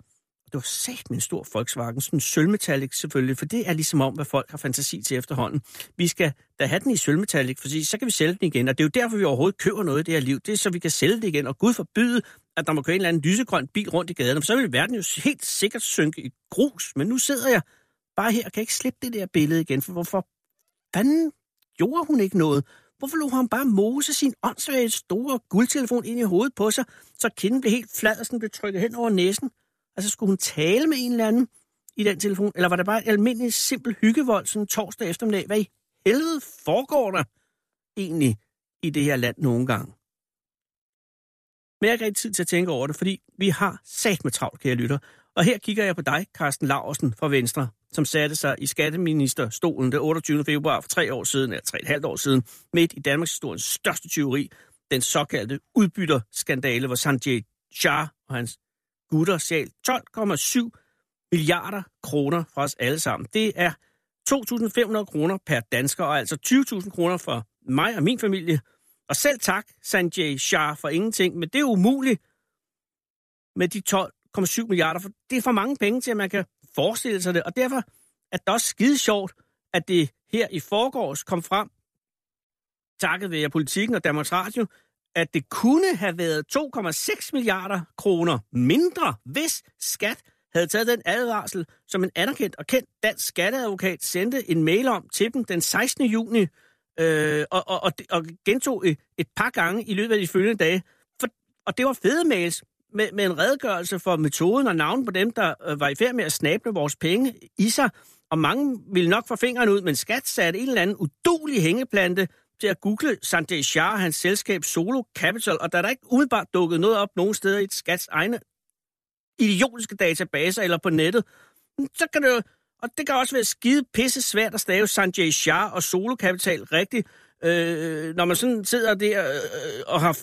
Og det var sagt med en stor Volkswagen, sådan en sølvmetallic selvfølgelig, for det er ligesom om, hvad folk har fantasi til efterhånden. Vi skal da have den i sølvmetallic, for så kan vi sælge den igen, og det er jo derfor, vi overhovedet køber noget i det her liv. Det er så, vi kan sælge det igen, og Gud forbyde, at der må køre en eller anden lysegrøn bil rundt i gaden, så vil verden jo helt sikkert synke i grus. Men nu sidder jeg bare her og kan ikke slippe det der billede igen, for hvorfor fanden gjorde hun ikke noget? Hvorfor lå han bare mose sin åndssvage store guldtelefon ind i hovedet på sig, så kinden blev helt flad og sådan blev trykket hen over næsen? Altså, skulle hun tale med en eller anden i den telefon? Eller var det bare et almindeligt simpel hyggevold sådan torsdag eftermiddag? Hvad i helvede foregår der egentlig i det her land nogle gange? Men jeg har ikke rigtig tid til at tænke over det, fordi vi har sat med travlt, kære lytter. Og her kigger jeg på dig, Carsten Larsen fra Venstre, som satte sig i skatteministerstolen den 28. februar for tre år siden, eller tre et halvt år siden, midt i Danmarks historiens største tyveri, den såkaldte udbytterskandale, hvor Sanjay Shah og hans gutter sjæl 12,7 milliarder kroner fra os alle sammen. Det er 2.500 kroner per dansker, og altså 20.000 kroner for mig og min familie. Og selv tak, Sanjay Shah, for ingenting, men det er umuligt med de 12,7 milliarder, for det er for mange penge til, at man kan forestille sig det, og derfor er det også skide sjovt, at det her i forgårs kom frem, takket ved politikken og Danmarks Radio, at det kunne have været 2,6 milliarder kroner mindre, hvis skat havde taget den advarsel, som en anerkendt og kendt dansk skatteadvokat sendte en mail om til dem den 16. juni, øh, og, og, og, og gentog et, et par gange i løbet af de følgende dage. For, og det var fede mails med, med en redegørelse for metoden og navn på dem, der øh, var i færd med at snable vores penge i sig. Og mange ville nok få fingrene ud, men skat satte en eller anden udulig hængeplante til at google Sanjay Shah og hans selskab Solo Capital, og der er der ikke umiddelbart dukket noget op nogen steder i et skats egne idiotiske databaser eller på nettet, så kan det jo, og det kan også være skide pisse svært at stave Sanjay Shah og Solo Capital rigtigt, øh, når man sådan sidder der øh, og har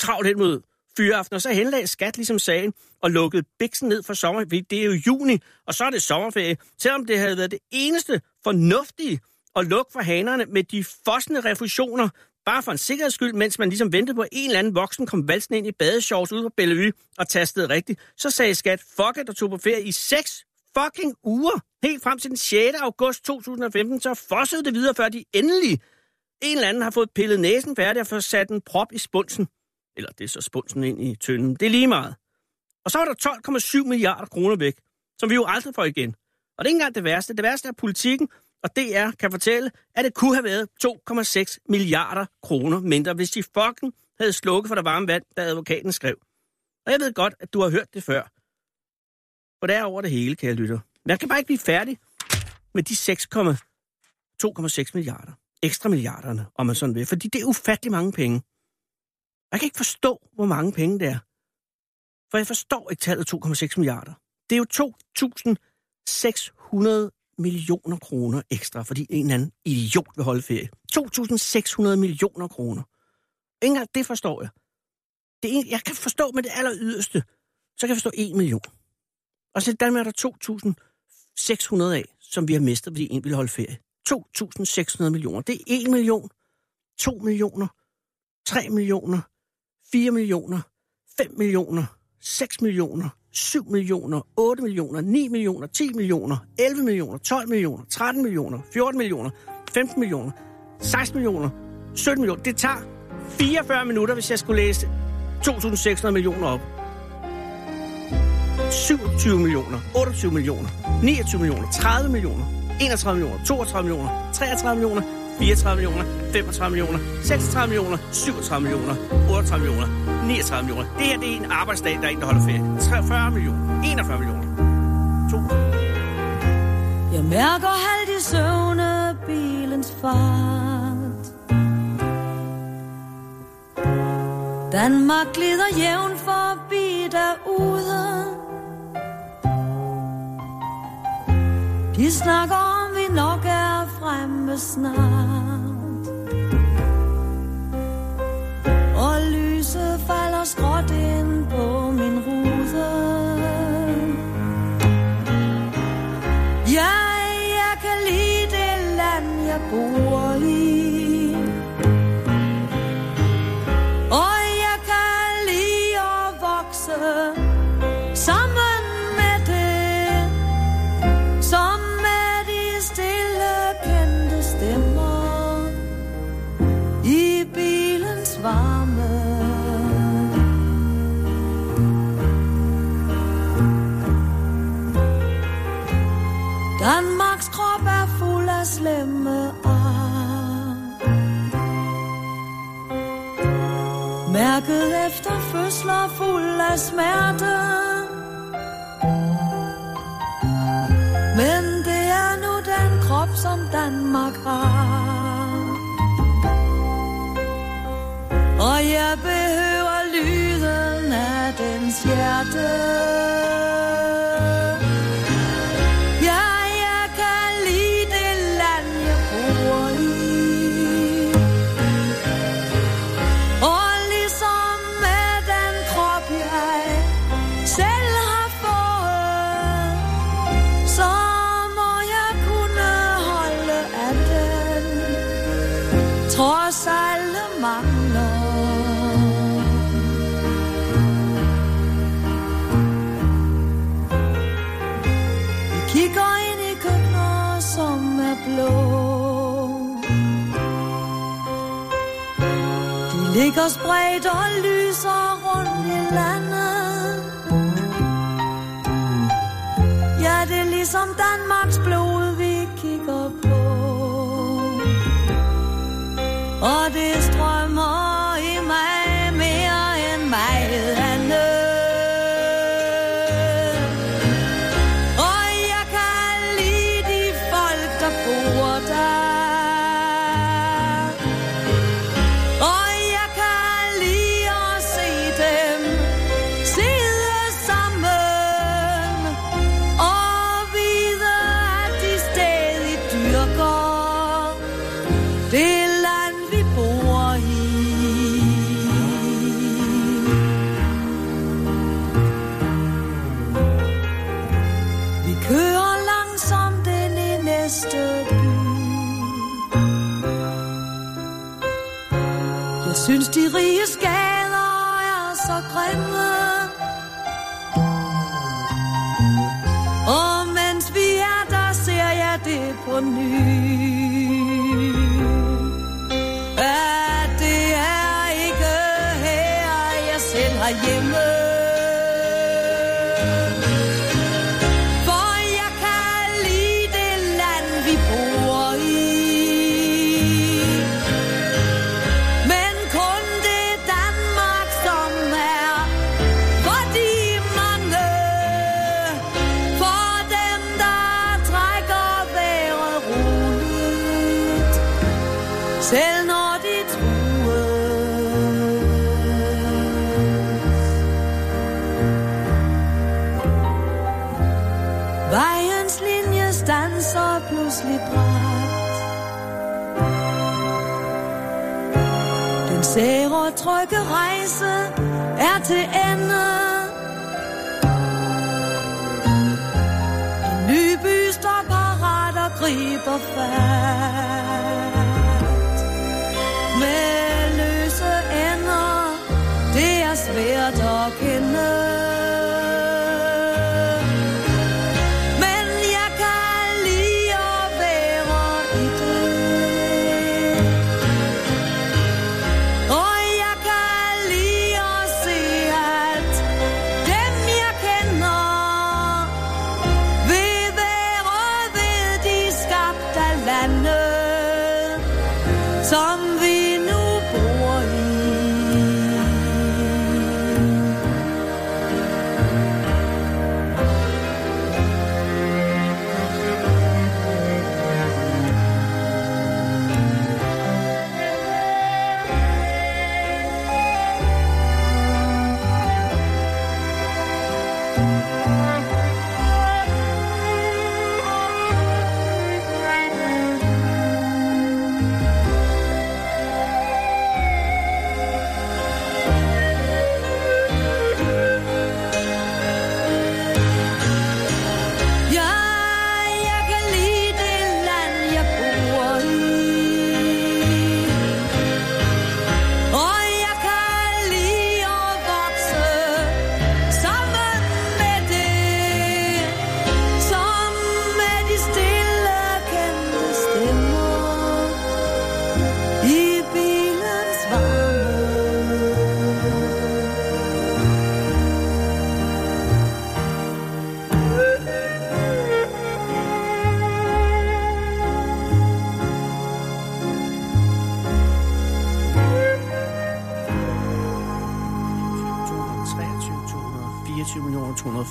travlt hen mod fyreaften, og så henlagde skat ligesom sagen og lukkede biksen ned for sommer, det er jo juni, og så er det sommerferie. Selvom det havde været det eneste fornuftige og lukke for hanerne med de fossende refusioner, bare for en sikkerheds skyld, mens man ligesom ventede på, at en eller anden voksen kom valsen ind i badeshorts ude på Bellevue og tastede rigtigt. Så sagde skat, fuck it, og tog på ferie i seks fucking uger. Helt frem til den 6. august 2015, så fossede det videre, før de endelig en eller anden har fået pillet næsen færdig og fået sat en prop i spunsen. Eller det er så spunsen ind i tønden. Det er lige meget. Og så er der 12,7 milliarder kroner væk, som vi jo aldrig får igen. Og det er ikke engang det værste. Det værste er politikken, og DR kan fortælle, at det kunne have været 2,6 milliarder kroner mindre, hvis de fucking havde slukket for det varme vand, da advokaten skrev. Og jeg ved godt, at du har hørt det før. For det er over det hele, kære lytter. Men jeg kan bare ikke blive færdig med de 6,2,6 milliarder. Ekstra milliarderne, om man sådan vil. Fordi det er ufattelig mange penge. Jeg kan ikke forstå, hvor mange penge det er. For jeg forstår ikke tallet 2,6 milliarder. Det er jo 2.600 millioner kroner ekstra, fordi en eller anden idiot vil holde ferie. 2.600 millioner kroner. Ingen det forstår jeg. Det er, jeg kan forstå med det aller yderste, så kan jeg forstå 1 million. Og så Danmark er der 2.600 af, som vi har mistet, fordi en vil holde ferie. 2.600 millioner. Det er 1 million, 2 millioner, 3 millioner, 4 millioner, 5 millioner, 6 millioner, 7 millioner, 8 millioner, 9 millioner, 10 millioner, 11 millioner, 12 millioner, 13 millioner, 14 millioner, 15 millioner, 16 millioner, 17 millioner. Det tager 44 minutter, hvis jeg skulle læse 2.600 millioner op. 27 millioner, 28 millioner, 29 millioner, 30 millioner, 31 millioner, 32 millioner, 33 millioner, 34 millioner, 35 millioner, 36 millioner, 37 millioner, 38 millioner, 39 millioner. Det her det er en arbejdsdag, der er en, der holder ferie. 43 millioner, 41 millioner. 2. Jeg mærker halvt i søvne bilens fart. Danmark glider jævn forbi derude. De snakker om, vi nok er fremme snart. Og lyset falder skråt ind på min rude. Fuld af slemme ar. Mærket efter fødsler fuld af smerte. Men det er nu den krop, som Danmark har. Og jeg behøver lyden af dens hjerte. De ligger spredt sære trygge rejse er til ende. En ny by står parat og griber fat.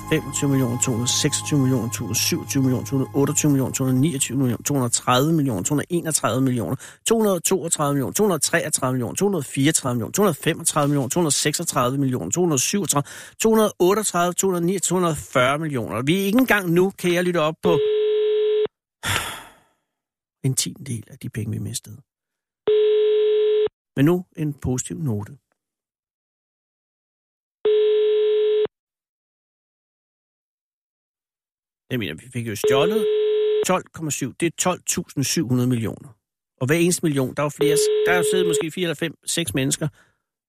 225 millioner, 226 millioner, 227 millioner, 228 millioner, 229 millioner, 230 millioner, 231 millioner, 232 millioner, 233 millioner, 234 millioner, 235 millioner, 236 millioner, 237, 238, 239, 240 millioner. Vi er ikke engang nu, kan jeg lytte op på en tiendel af de penge, vi mistede. Men nu en positiv note. Jeg mener, vi fik jo stjålet 12,7. Det er 12.700 millioner. Og hver eneste million, der er jo flere, der er jo siddet måske 4 eller 5, 6 mennesker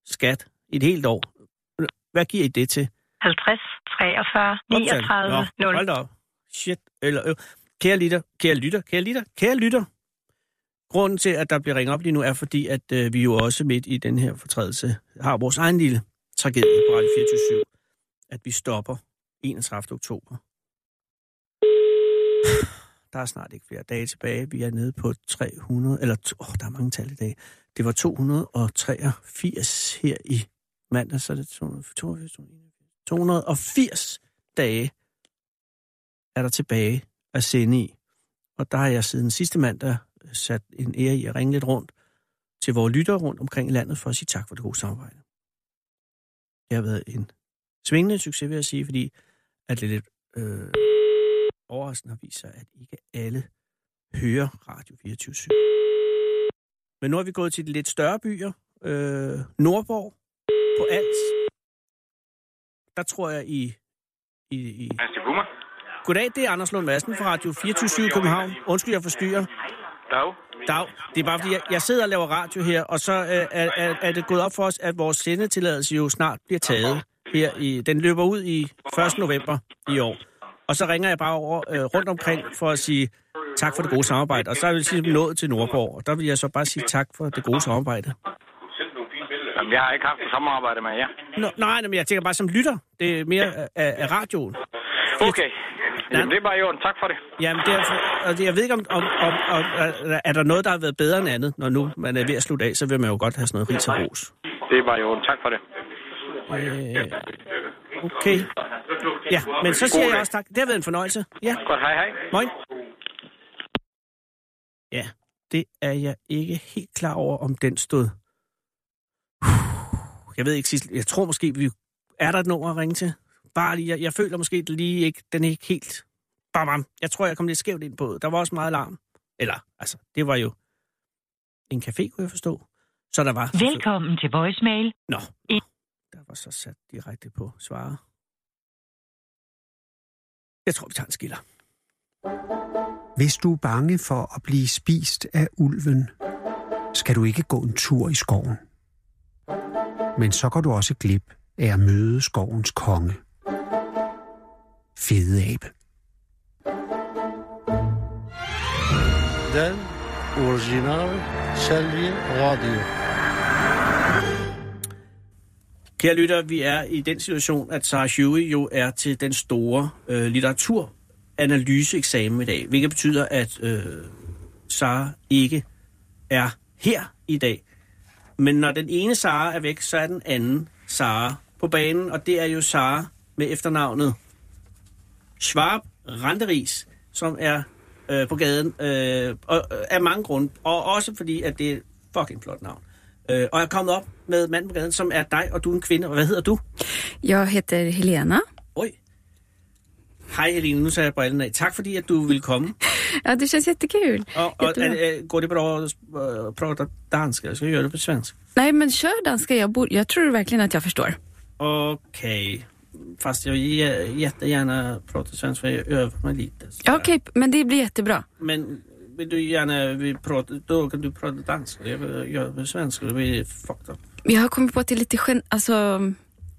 skat i et helt år. Hvad giver I det til? 50, 43, Optal. 39, Nå, 0. Hold da op. Shit. Eller, øh. Kære lytter, kære lytter, kære lytter, kære lytter. Grunden til, at der bliver ringet op lige nu, er fordi, at øh, vi jo også midt i den her fortrædelse har vores egen lille tragedie på Radio 24 at vi stopper 31. oktober. Der er snart ikke flere dage tilbage. Vi er nede på 300, eller åh, der er mange tal i dag. Det var 283 her i mandag, så er det 282, 280 dage er der tilbage at sende i. Og der har jeg siden sidste mandag øh, sat en ære i at ringe lidt rundt til vores lyttere rundt omkring i landet for at sige tak for det gode samarbejde. Det har været en svingende succes, vil jeg sige, fordi at det lidt øh, overraskende har vist sig, at ikke alle hører Radio 24 Men nu er vi gået til de lidt større byer. Øh, Nordborg på Als. Der tror jeg i... i, i Goddag, det er Anders Lund Madsen fra Radio 24 i København. Undskyld, jeg forstyrrer. Dag. Dag. Det er bare fordi, jeg, jeg sidder og laver radio her, og så øh, er, er, er det gået op for os, at vores sendetilladelse jo snart bliver taget. Her i, den løber ud i 1. november i år. Og så ringer jeg bare over øh, rundt omkring for at sige tak for det gode samarbejde. Og så er vi ligesom nået til Nordborg, og der vil jeg så bare sige tak for det gode samarbejde. Jamen, jeg har ikke haft et samarbejde med jer. Nå, nej, men jeg tænker bare som lytter. Det er mere af, af af radioen. Okay. Jamen, det er bare i orden. Tak for det. Jamen, det er, altså, jeg ved ikke, om, om, om, om er- er der noget, der har været bedre end andet, når nu man er ved at slutte af, så vil man jo godt have sådan noget ris og ros. Det er bare i orden. Tak for det. Øh, okay. Ja, men så siger jeg også tak. Det har været en fornøjelse. Ja, Godt, hej hej. moin. Ja, det er jeg ikke helt klar over, om den stod. Jeg ved ikke, Sissel, jeg tror måske, vi... Er der et nummer at ringe til? Bare lige, jeg, jeg føler måske det lige ikke, den er ikke helt... Bam, bam. Jeg tror, jeg kom lidt skævt ind på det. Der var også meget larm. Eller, altså, det var jo en café, kunne jeg forstå. Så der var... Velkommen til voicemail. Nå, der var så sat direkte på svare. Jeg tror, vi tager en skiller. Hvis du er bange for at blive spist af ulven, skal du ikke gå en tur i skoven. Men så går du også glip af at møde skovens konge. Fede abe. Den original Selvi Radio. Kære lytter, vi er i den situation, at Sarah Huey jo er til den store øh, litteraturanalyseeksamen i dag, hvilket betyder, at øh, Sarah ikke er her i dag. Men når den ene Sarah er væk, så er den anden Sarah på banen, og det er jo Sarah med efternavnet Schwab Randeris, som er øh, på gaden øh, og, øh, af mange grunde, og også fordi, at det er fucking flot navn. Øh, og jeg er kommet op med manden på gaden, som er dig, og du er en kvinde. Og hvad hedder du? Jag heter Helena. Oj. Hej Helene, nu tager jeg brillen af. Tak fordi at du ville komme. Ja, det känns jättekul. Jättebra. er, er, går det bra at øh, prata danska? Skal jeg gøre det på svensk? Nej, men kör danska. Jag, bor, jag tror verkligen att jag förstår. Okej. Fast jag jättegärna prata svenska för jag övar mig lite. Okej, men det blir jättebra. Men vill du gärna vill prata, då kan du prata danska. Jag vill göra på svenska, det blir fucked up. Jag har kommit på att det är lite gen... Alltså,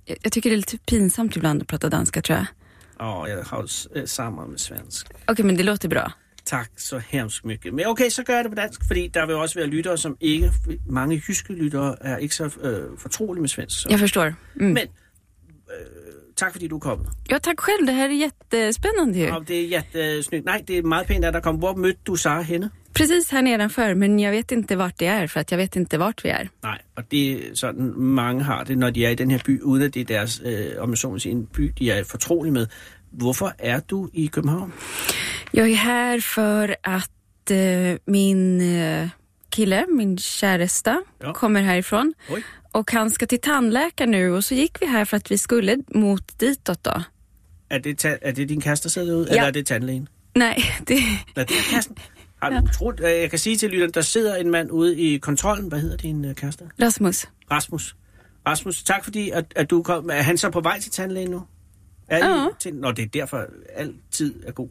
jag, jag tycker det är lite pinsamt ibland att prata danska tror jag. Ja, jag har eh, samma med svensk. Okej, men det låter bra. Tak så hemskt mycket. Men okay, så gør jeg det på dansk, fordi der vil også være lyttere, som ikke, mange jyske lyttere er ikke så øh, fortrolige med svensk. Så. Jag förstår. Mm. Men øh, tak fordi du er kommet. Ja, tack själv. Det här är jättespännande ju. Og det er jättesnyggt. Nej, det er meget pænt, at der kom. Hvor mødte du Sara henne? Precis här nedanför, men jag vet inte vart det är för att jag vet inte vart vi är. Nej, og det er sådan, mange har det, når de er i den her by, uden at det er deres, øh, om jeg så må sige, en by, de er fortrolige med. Hvorfor er du i København? Jag är här för att eh, min eh, kille, min käresta, Ja. kommer härifrån. Oj. Och han ska till tandläkaren nu och så gick vi här för att vi skulle mot ditåt då. Er det, er det din kæreste, der sidder derude, Ja. eller er det tandlægen? Nej, det... Nej, det er kassen. Har du utroligt, øh, jeg kan sige til lytteren, der sidder en mand ude i kontrollen. Hvad hedder din øh, kæreste? Rasmus. Rasmus. Rasmus, tak fordi, at, at du kom. Er han så på vej til tandlægen nu? Er Ja. I til, Nå, det er derfor, altid er god.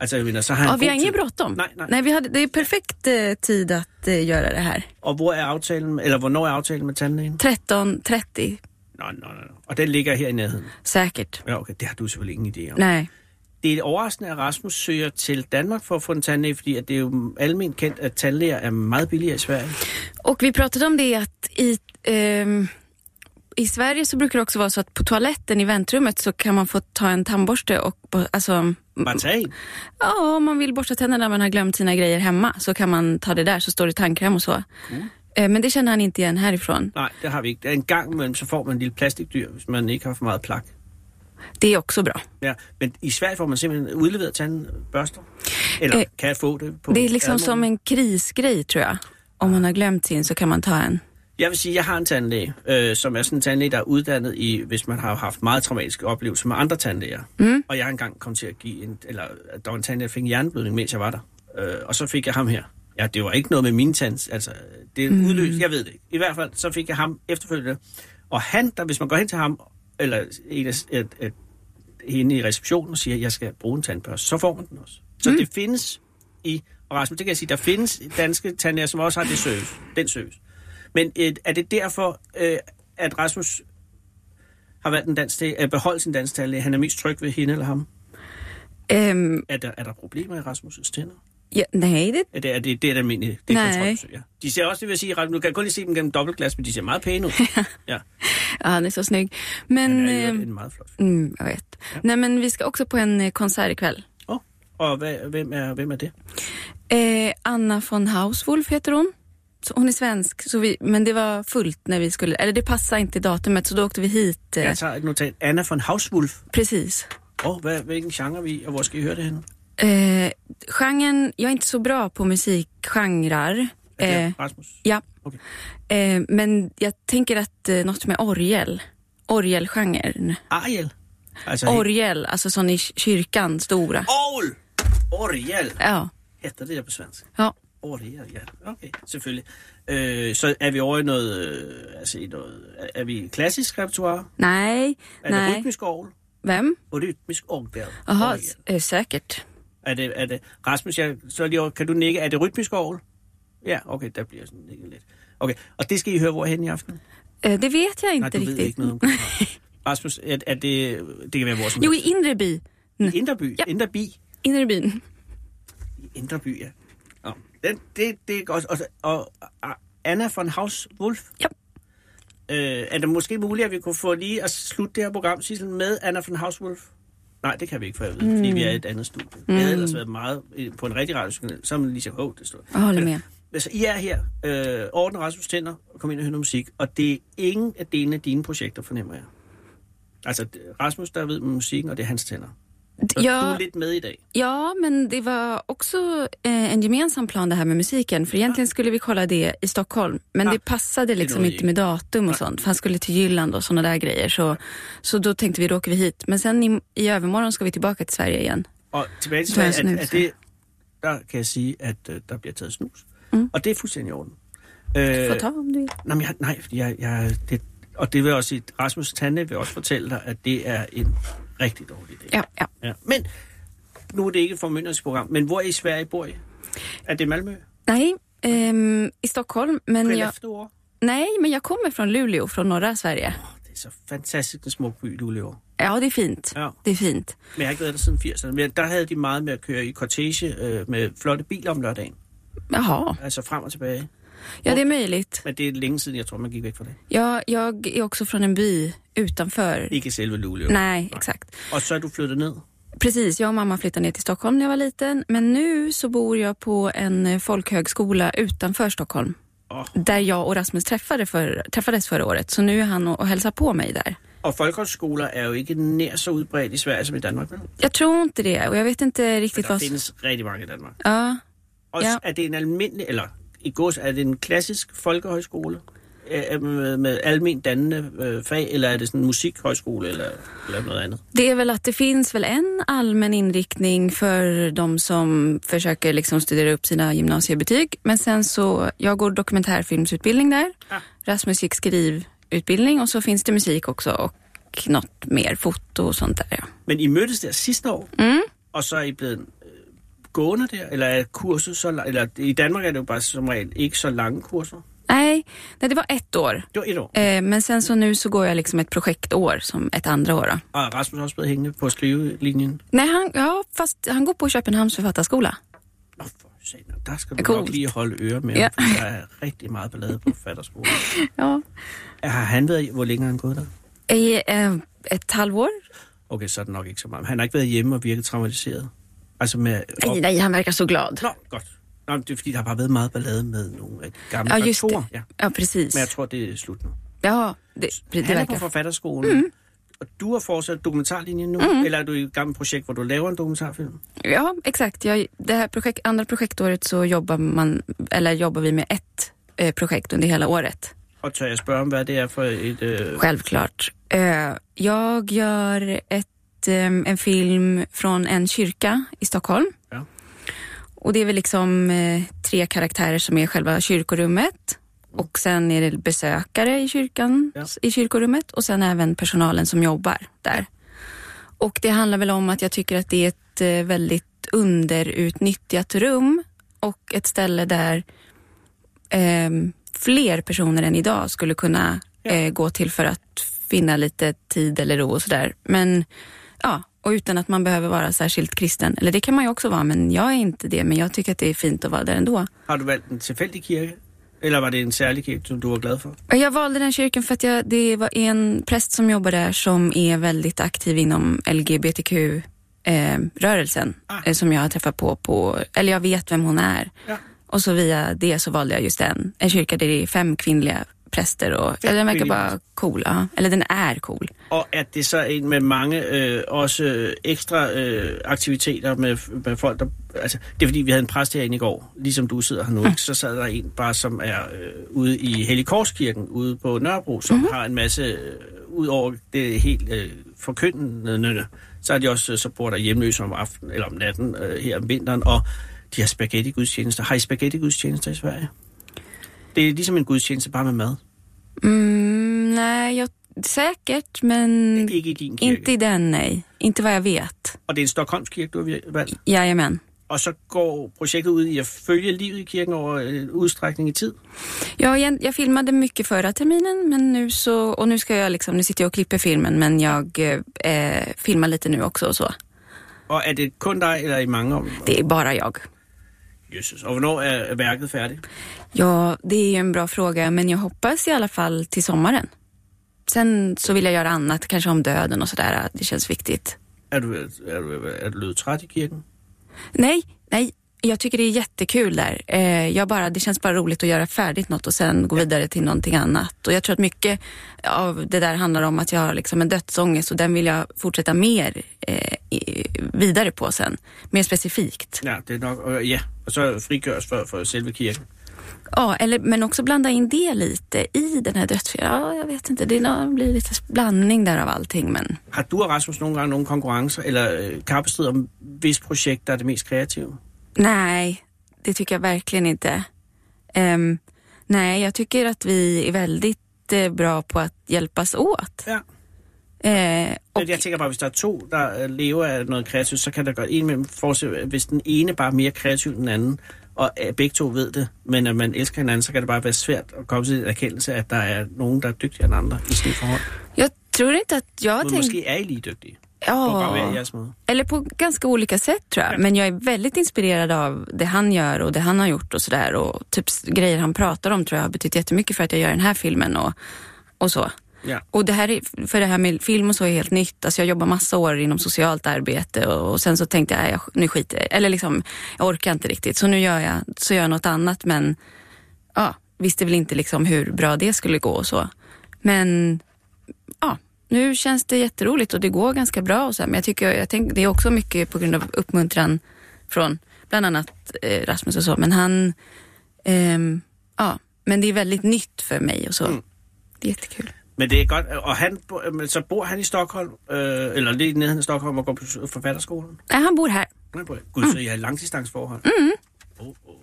Altså, jeg mener, så har han Ja, vi har ingen tid. bråttom. Nej, nej. Nej vi hade, det är perfekt eh, tid att eh, göra det här. Og hvor er aftalen, eller hvornår er aftalen med tandlægen? 13.30 Nå, nå, nå. nå. Og den ligger her i nærheden. säkert. Ja, okay, det har du selvfølgelig ingen idé om. Nej. Det er overraskende, at Rasmus søger til Danmark for at få en tandlæge, fordi at det er jo almindeligt kendt, at tandlæger er meget billigere i Sverige. Och vi pratade om det att i, ehm, i Sverige så brukar det också vara så att på toaletten i väntrummet så kan man få ta en tandborste och alltså, tag en. ja, om man vill borsta tänderna när man har glömt sina grejer hemma så kan man ta det där så står det tandkräm och så. Eh, Men det känner han inte igen härifrån. Nej, det har vi er en gang imellem, så får man en lille plastikdyr, hvis man ikke har for meget plak. Det är också bra. Ja, men i Sverige får man simpelthen udleveret tandbørster. Eller Øh, kan jeg få det på Det är liksom Admon? som en krisgrej tror jag. Om man har glömt sin så kan man ta en. Jeg vil sige, at jeg har en tandlæge, øh, som er sådan en tandlæge, der er uddannet i, hvis man har haft meget traumatiske oplevelser med andre tandlæger. Mm. Og jeg engang kom til at give en, eller der var en tandlæge, der fik en hjerneblødning, mens jeg var der. Øh, og så fik jeg ham her. Ja, det var ikke noget med mine tands, altså det Mm. udløste, jeg ved det. I hvert fald, så fik jeg ham efterfølgende. Og han, der, hvis man går hen til ham, eller en af, et, et, hende i receptionen og siger, at jeg skal bruge en tandbørste, så får man den også. Så mm. det findes i, og Rasmus, det kan jeg sige, der findes danske tandlæger, som også har det service, den service. Men øh, er det derfor, øh, at Rasmus har valgt en dansk til, at beholde sin dansk tandlæge? Han er mest tryg ved hende eller ham? Ehm, Er der, er der problemer i Rasmus' tænder? ja, nej, det, Er det, er det, det er det almindelige? Det er Nej. ja. De ser også, det vil jeg sige, du kan kun lige se dem gennem dobbeltglas, men de ser meget pæne ud. ja, ja, han är så snygg. Men, han er ehm, en meget flot mm, jag vet. Nej, men vi ska också på en eh, konsert ikväll. Oh, og hvad, hvem, er, hvem er det? Eh, Anna von Hauswolf heter hon. Så hon är svensk, så vi, men det var fullt när vi skulle, eller det passade inte datumet så då åkte vi hit. Eh, Jeg tager et notat. Anna von Hauswolf. Precis. Oh, hvad, hvilken genre vi, i, og hvor skal I høre det henne? Eh, genren, jag är inte så bra på musikgenrer. Er Eh, Rasmus? ja. Okay. Eh, men jag tänker att eh, något med orgel, orgelgenren. Ariel? Altså, Orgel, alltså sån i kyrkan, stora. Orgel! Orgel! Ja, Heter det på svensk? ja. Orgel, ja. Okay, selvfølgelig. Øh, så er vi over i noget, øh, altså i noget, er, vi i klassisk repertoire? Nej, Er det nej. rytmisk orgel? Vem? Og rytmisk orgel? Jaha, Orgel. s- eh, säkert. Er det, er det, Rasmus, jeg, så lige, over- kan du nikke, er det rytmisk orgel? Ja, okay, der bliver sådan nikket lidt. Okay, og det skal I høre hvorhen i aften? Eh, det vet jag Nej, inte du ved riktigt. ikke noget om København. Rasmus, er, er det, det kan være hvor som Jo, i Inreby. I Indreby? Ja. Indreby? Inrebyn. I Indreby, ja. Den, det, det er godt. Og, og, og Anna von Hauswolf? Ja. Øh, er det måske muligt, at vi kunne få lige at slutte det her program, Sissel, med Anna von Hauswolf? Nej, det kan vi ikke få at vide, fordi vi er i et andet studie. Mm. Det havde ellers været meget øh, på en rigtig radiokanal, man lige så, oh, det står. Jag håller med. Altså, I er her, øh, ordner Rasmus Tænder og kom ind og høre noget musik, og det er ingen af delene af dine projekter, fornemmer jeg. Altså, Rasmus, der ved med musikken, og det er hans tænder. Så Du Ja, är lite med idag. ja, men det var också eh, en gemensam plan det här med musiken. För egentligen skulle vi kolla det i Stockholm. Men Ah, det passade liksom inte med datum och sånt. För han skulle till Jylland och sådana där grejer. Så, så då tänkte vi, då åker vi hit. Men sen i, i övermorgon ska vi tillbaka till Sverige igen. Og tilbage til Så er Sverige, jeg at, at snus, det, der kan jeg sige, at øh, der bliver taget snus. Mm. Og det er fuldstændig i orden. Du Øh, får ta om du vill. nej, jeg, nej, jeg, jeg, det, og det vil også Rasmus Tande vil også fortælle dig, at det er en rigtig dårlig idé. Ja, ja. Ja. Men nu er det ikke et formynderskab, men hvor i Sverige bor I? Er det Malmö? Nej, ehm, i Stockholm. Men jag, Skellefteå? nej, men jag kommer från Luleå, från norra Sverige. Det er så fantastisk en smuk by, lever. Ja, det är fint. Ja. Det är fint. Men jeg har ikke været der siden 80'erne. Men der havde de meget med at køre i cortege øh, med flotte biler om lørdagen. Jaha, Altså frem og tilbage. Ja det är möjligt. Men det er længe siden, jeg tror, man gik væk fra det. Ja, jag är också från en by utanför. Ikke selve Luleå. Nej, exakt. Og så er du flyttet ned. Precis, jag och mamma flyttade ner till Stockholm när jag var liten. Men nu så bor jag på en eh, folkhögskola utanför Stockholm. Åh. Där jag och Rasmus träffade för, träffades förra året. Så nu är han och, och hälsar på mig där. Og folkehøjskoler er jo ikke nær så udbredt i Sverige som i Danmark. Jag tror inte det och jag vet inte riktigt vad... findes rigtig mange i Danmark. Ja, Og Ja. er det en almindelig, eller i gods, er det en klassisk folkehøjskole? Øh, Med, med almen dannende øh, fag, eller er det sådan en musikhøjskole, eller, eller noget andet? det är väl att det finns väl en allmän inriktning för de som försöker liksom studera upp sina gymnasiebetyg. Men sen så, jag går dokumentärfilmsutbildning där. Ah. Rasmus gick skrivutbildning och så finns det musik också och något mer foto och sånt där. Ja. Men I mødtes der sidste år, Mm. og så er I blevet øh, gående der, eller er kurset så la- eller i Danmark er det jo bare som regel ikke så lange kurser. Nej, nej, det var ett år. Det var et år. Eh, men sen så nu så går jag liksom ett projektår som ett andra år. Då. Er Rasmus også blevet hængende på skrivelinjen. Nej, han, ja, fast han går på Köpenhamns författarskola. Nå, for satan, der skal du Cool. nok lige holde øre med, Ja. for der er rigtig meget ballade på fatterskolen. Ja. Har han været, hvor længe har han gået der? I eh, ett halvår? Okay, så er det nok ikke så meget. Han har ikke været hjemme og virket traumatiseret. Altså med... Nej, nej, han verkar så glad. Nå, godt. Nå, det er fordi, der har bare været meget ballade med nogle af de gamle Ja, just det. Ja. Ja, precis. Men jeg tror, det er slut nu. Ja, det, det Han er på forfatterskolen. Mm. Og du har fortsat dokumentarlinjen nu? Mm. Eller er du i et gammelt projekt, hvor du laver en dokumentarfilm? Ja, exakt. Jag, det här projekt, andra projektåret så jobbar man, eller jobbar vi med ett eh, projekt under hela året. Og tør jeg spørge om, hvad det er for et... Øh... Självklart. Eh, jag gör ett, eh, en film från en kyrka i Stockholm. Ja. Och det är väl liksom eh, tre karaktärer som är själva kyrkorummet. Och sen är det besökare i kyrkan, Ja. i kyrkorummet och sen även personalen som jobbar där. Och det handlar väl om att jag tycker att det är ett eh, väldigt underutnyttjat rum och ett ställe där ehm, fler personer än idag skulle kunna Ja. eh, gå till för att finna lite tid eller ro och sådär. Men ja, och utan att man behöver vara särskilt kristen. Eller det kan man ju också vara, men jag är inte det. Men jag tycker att det är fint att vara där ändå. Har du valgt en tilfældig kirke? Eller var det en særlig kirke, som du var glad? Och Jag valde den kyrkan för att jag, det var en präst som jobbar där som är väldigt aktiv inom LGBTQ-rörelsen. Ah. Eh, som jag har träffat på, på, eller jag vet vem hon är. Ja. Och så via det så valde jag just den. En kyrka där det är fem kvinnliga präster och ja, den verkar bara cool. Ja. Eller den är cool. Og er det så en med mange øh, også øh, ekstra øh, aktiviteter med, med folk, der... Altså, det er fordi, vi havde en præst herinde i går, ligesom du sidder her nu, ikke? så sad der en bare, som er øh, ude i Helligkorskirken, ude på Nørrebro, som mm-hmm. har en masse, øh, ud over det helt øh, forkyndende, så er de også, øh, så bor der hjemløse om aftenen eller om natten øh, her om vinteren, og de har spaghetti-gudstjenester. Har I spaghetti-gudstjenester i Sverige? Det er ligesom en gudstjeneste, bare med mad. Mm, nej, jag, säkert, men Ikke i din kirke. inte i den, nej. Inte vad jag vet. Og det er en Stockholms kirke, du har valgt. Jajamän. Og så går projektet ud i at følge livet i kirken over en udstrækning i tid. Ja, jag, jag filmade mycket förra terminen, men nu så, och nu ska jag liksom, nu sitter jag och klipper filmen, men jag eh, filmar lite nu också och så. Og er det kun dig, eller er I mange om? Det är bara jag. Jesus. Og hvornår er værket færdigt? Ja, det är en bra fråga, men jag hoppas i alla fall till sommaren. Sen så vill jag göra annat, kanske om döden och sådär. Det känns viktigt. Er du, er du, er du træt i kirken? Nej, nej. Jag tycker det är jättekul där. Eh, jag bara, det känns bara roligt att göra färdigt något och sen gå vidare till någonting annat. Och jag tror att mycket av det där handlar om att jag har liksom en dödsångest och den vill jag fortsätta mer eh, eh, vidare på sen, mer specifikt. Ja, det er nok... Og, ja, og så frigøres for, for selve kirken. Ja, eller, men också blanda in det lite i den här dödsfilmen. Ja, jag vet inte, det blir lite blandning där av allting, men Har du og Rasmus nogle gange nogle konkurrencer eller øh, kappestrid om, hvis projekt der er det mest kreative? Nej, det tycker jag verkligen inte. Ehm, nej, jag tycker att vi är väldigt eh, bra på att hjälpas åt. Ja. Eh, och, Og... Jeg tænker bare, hvis der er to, der øh, lever af noget kreativt, så kan der godt en mellem forestille, hvis den ene bare er mere kreativ end den anden, og begge to ved det, men at man elsker hinanden, så kan det bare være svært at komme til en erkendelse, at der er nogen, der er dygtigere end andre i et forhold. jag tror inte att jag Men tänker... måske er I lige dygtige. Ja, eller på ganska olika sätt tror jag. Ja. Men jag är väldigt inspirerad av det han gör och det han har gjort och sådär. Och typ grejer han pratar om tror jag har betytt jättemycket för att jag gör den här filmen och, och så. Ja. Och det här är, för det här med film och så är helt nytt. Alltså jag jobbar massa år inom socialt arbete och, och sen så tänkte jag, "Nej, jag, nu skiter jag i det." Eller liksom, jag orkar inte riktigt. Så nu gör jag, så gör jag något annat men ja, visste väl inte liksom hur bra det skulle gå och så. Men ja, nu känns det jätteroligt och det går ganska bra och så här, men jag tycker, jag tänk, det är också mycket på grund av uppmuntran från bland annat eh, Rasmus och så, men han, ehm, ja, men det är väldigt nytt för mig och så. Mm. Det är jättekul. Men det er godt, og han, så bor han i Stockholm, øh, eller lidt nede i Stockholm og går på forfatterskolen? Nej, han bor här. Nej, på- Gud, så I har langdistansforhold. Mm. Oh, oh.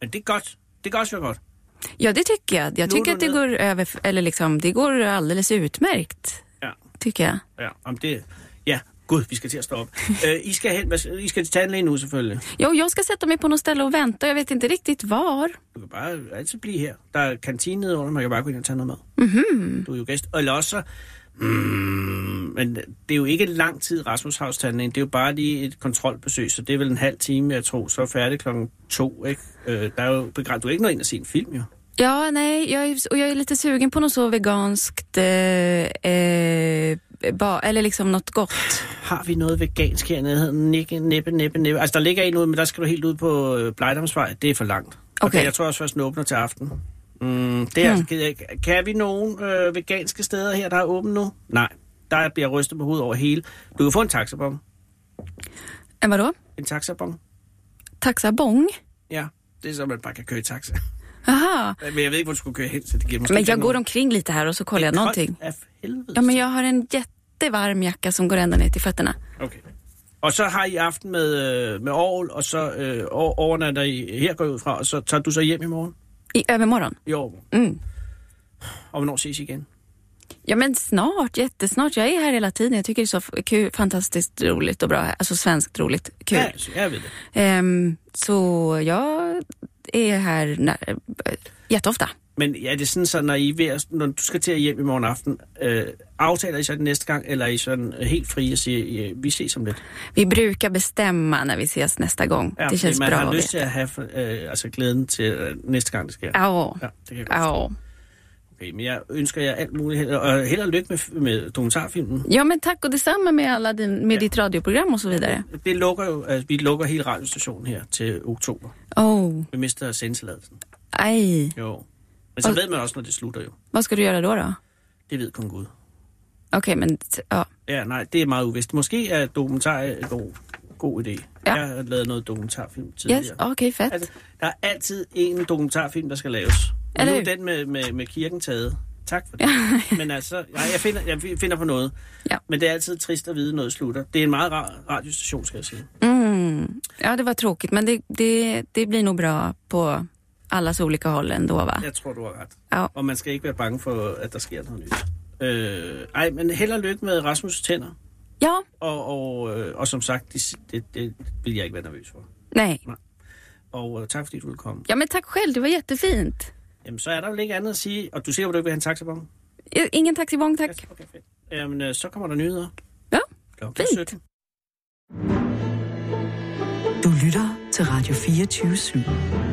Men det er godt. Det kan også være godt. Ja, det tycker jag. Jag tycker att det går över, eller liksom, det går alldeles utmärkt, Tycker jag. Ja, om det... Ja, gud, vi skal til at stoppe. øh, I skal hen, I skal til tandlægen nu selvfølgelig. Jo, jag ska sätta mig på något ställe och vänta. Jag vet inte riktigt var. Du kan bare altid blive her. Der er kantine nede under, man kan bare gå ind og tage noget mad. Mm-hmm. Du er jo gæst. Og eller også så... Mm, men det er jo ikke lang tid, Rasmus tandlægen. Det er jo bare lige et kontrolbesøg, så det er vel en halv time, jeg tror. Så er færdig klokken to, ikke? Øh, der er jo begrænset. Du er ikke nået ind og se en film, jo. Ja, nej, jag är, och jag är lite sugen på något så veganskt, eh, eh, ba, eller liksom något gott. Har vi noget vegansk her nede? Nikke, næppe, næppe, næppe. Altså, der ligger en ud, men der skal du helt ud på øh, Blejdomsvej. Det er for langt. Okay. jeg tror også først, den åbner til aften. Mm, det er, hmm. Kan vi nogen øh, veganske steder her, der er åbent nu? Nej. Der bliver rystet på hovedet over hele. Du kan få en taxabon. En vadå? En taxabon? Taxabong? Ja, det er så, man bare kan køre i taxa. Aha. Men jeg ved ikke, hvor du skulle køre hen, så det måske Men jag går omkring lite här och så kollar jag någonting. Ja, men jag har en jättevarm jacka som går ända ner till fötterna. Okay. Og så har I aften med, øh, med Aarhus, og så øh, over- overnatter I, her går jeg ud fra, og så tager du så hjem i morgen? I övermorgon. I år. Mm. Og hvornår ses I igen? Ja, men snart, jättesnart. Jag är här hela tiden. Jag tycker det är så kul, fantastiskt roligt och bra här. Alltså svenskt roligt. Kul. Ja, så jeg ved det. Ehm, så jag är här när, jätteofta. Men ja, det er sådan, så når, I er ved når du skal til at hjem i morgen aften, øh, aftaler I så det næste gang, eller er I sådan helt frie og siger, ja, vi ses om lidt? Vi brukar bestämma när vi ses nästa gång. det känns man bra har att lyst til at have øh, altså glæden til øh, næste gang, det sker. Ja, Ja, det kan jeg godt ja. Okay, men jeg ønsker jer alt muligt held, og held og lykke med, med dokumentarfilmen. Ja, men tack och detsamma med, alla din, med Ja. ditt radioprogram och så vidare. Det lukker jo, altså, vi lukker hele radiostationen her til oktober. Oh, Vi mister sendtilladelsen. aj. Jo. Men så Og- ved man også, når det slutter jo. Vad ska du göra då? då? Det ved kun Gud. Okej, men t- ja. Nej, det er meget uvist. Måske er dokumentar en god, god idé. Ja. Jeg har lavet noget dokumentarfilm tidligere. Yes, okej, fett. Altså, der er altid en dokumentarfilm, der skal laves. Og nu Eller er den med, med, med kirken taget. Tak for det. Men altså, ja, jeg, finder, jeg finder på noget. Ja. Men det er altid trist at vide, noget slutter. Det er en meget rar radiostation, skal jeg sige. Mm. Ja, det var tråkigt, men det, det, det blir nog bra på allas olika håll ändå, va? Jeg tror, du har ret. Ja. Og man skal ikke være bange for, at der sker noget nyt. Øh, ej, men held og lykke med Rasmus' tænder. Ja, Og, og, øh, og som sagt, det, det, det vil jeg ikke være nervøs for. nej. Og øh, tak fordi du ville komme. Ja, men tack själv, det var jättefint. Jamen, så er der jo ikke andet at sige. Og du siger, at du ikke vil have en taxabon? Ingen taxibong, tack. Yes, okay, fedt. Jamen, øh, så kommer der nyheder. Ja, Klokken fint. 17. Du lytter til Radio 24 /7.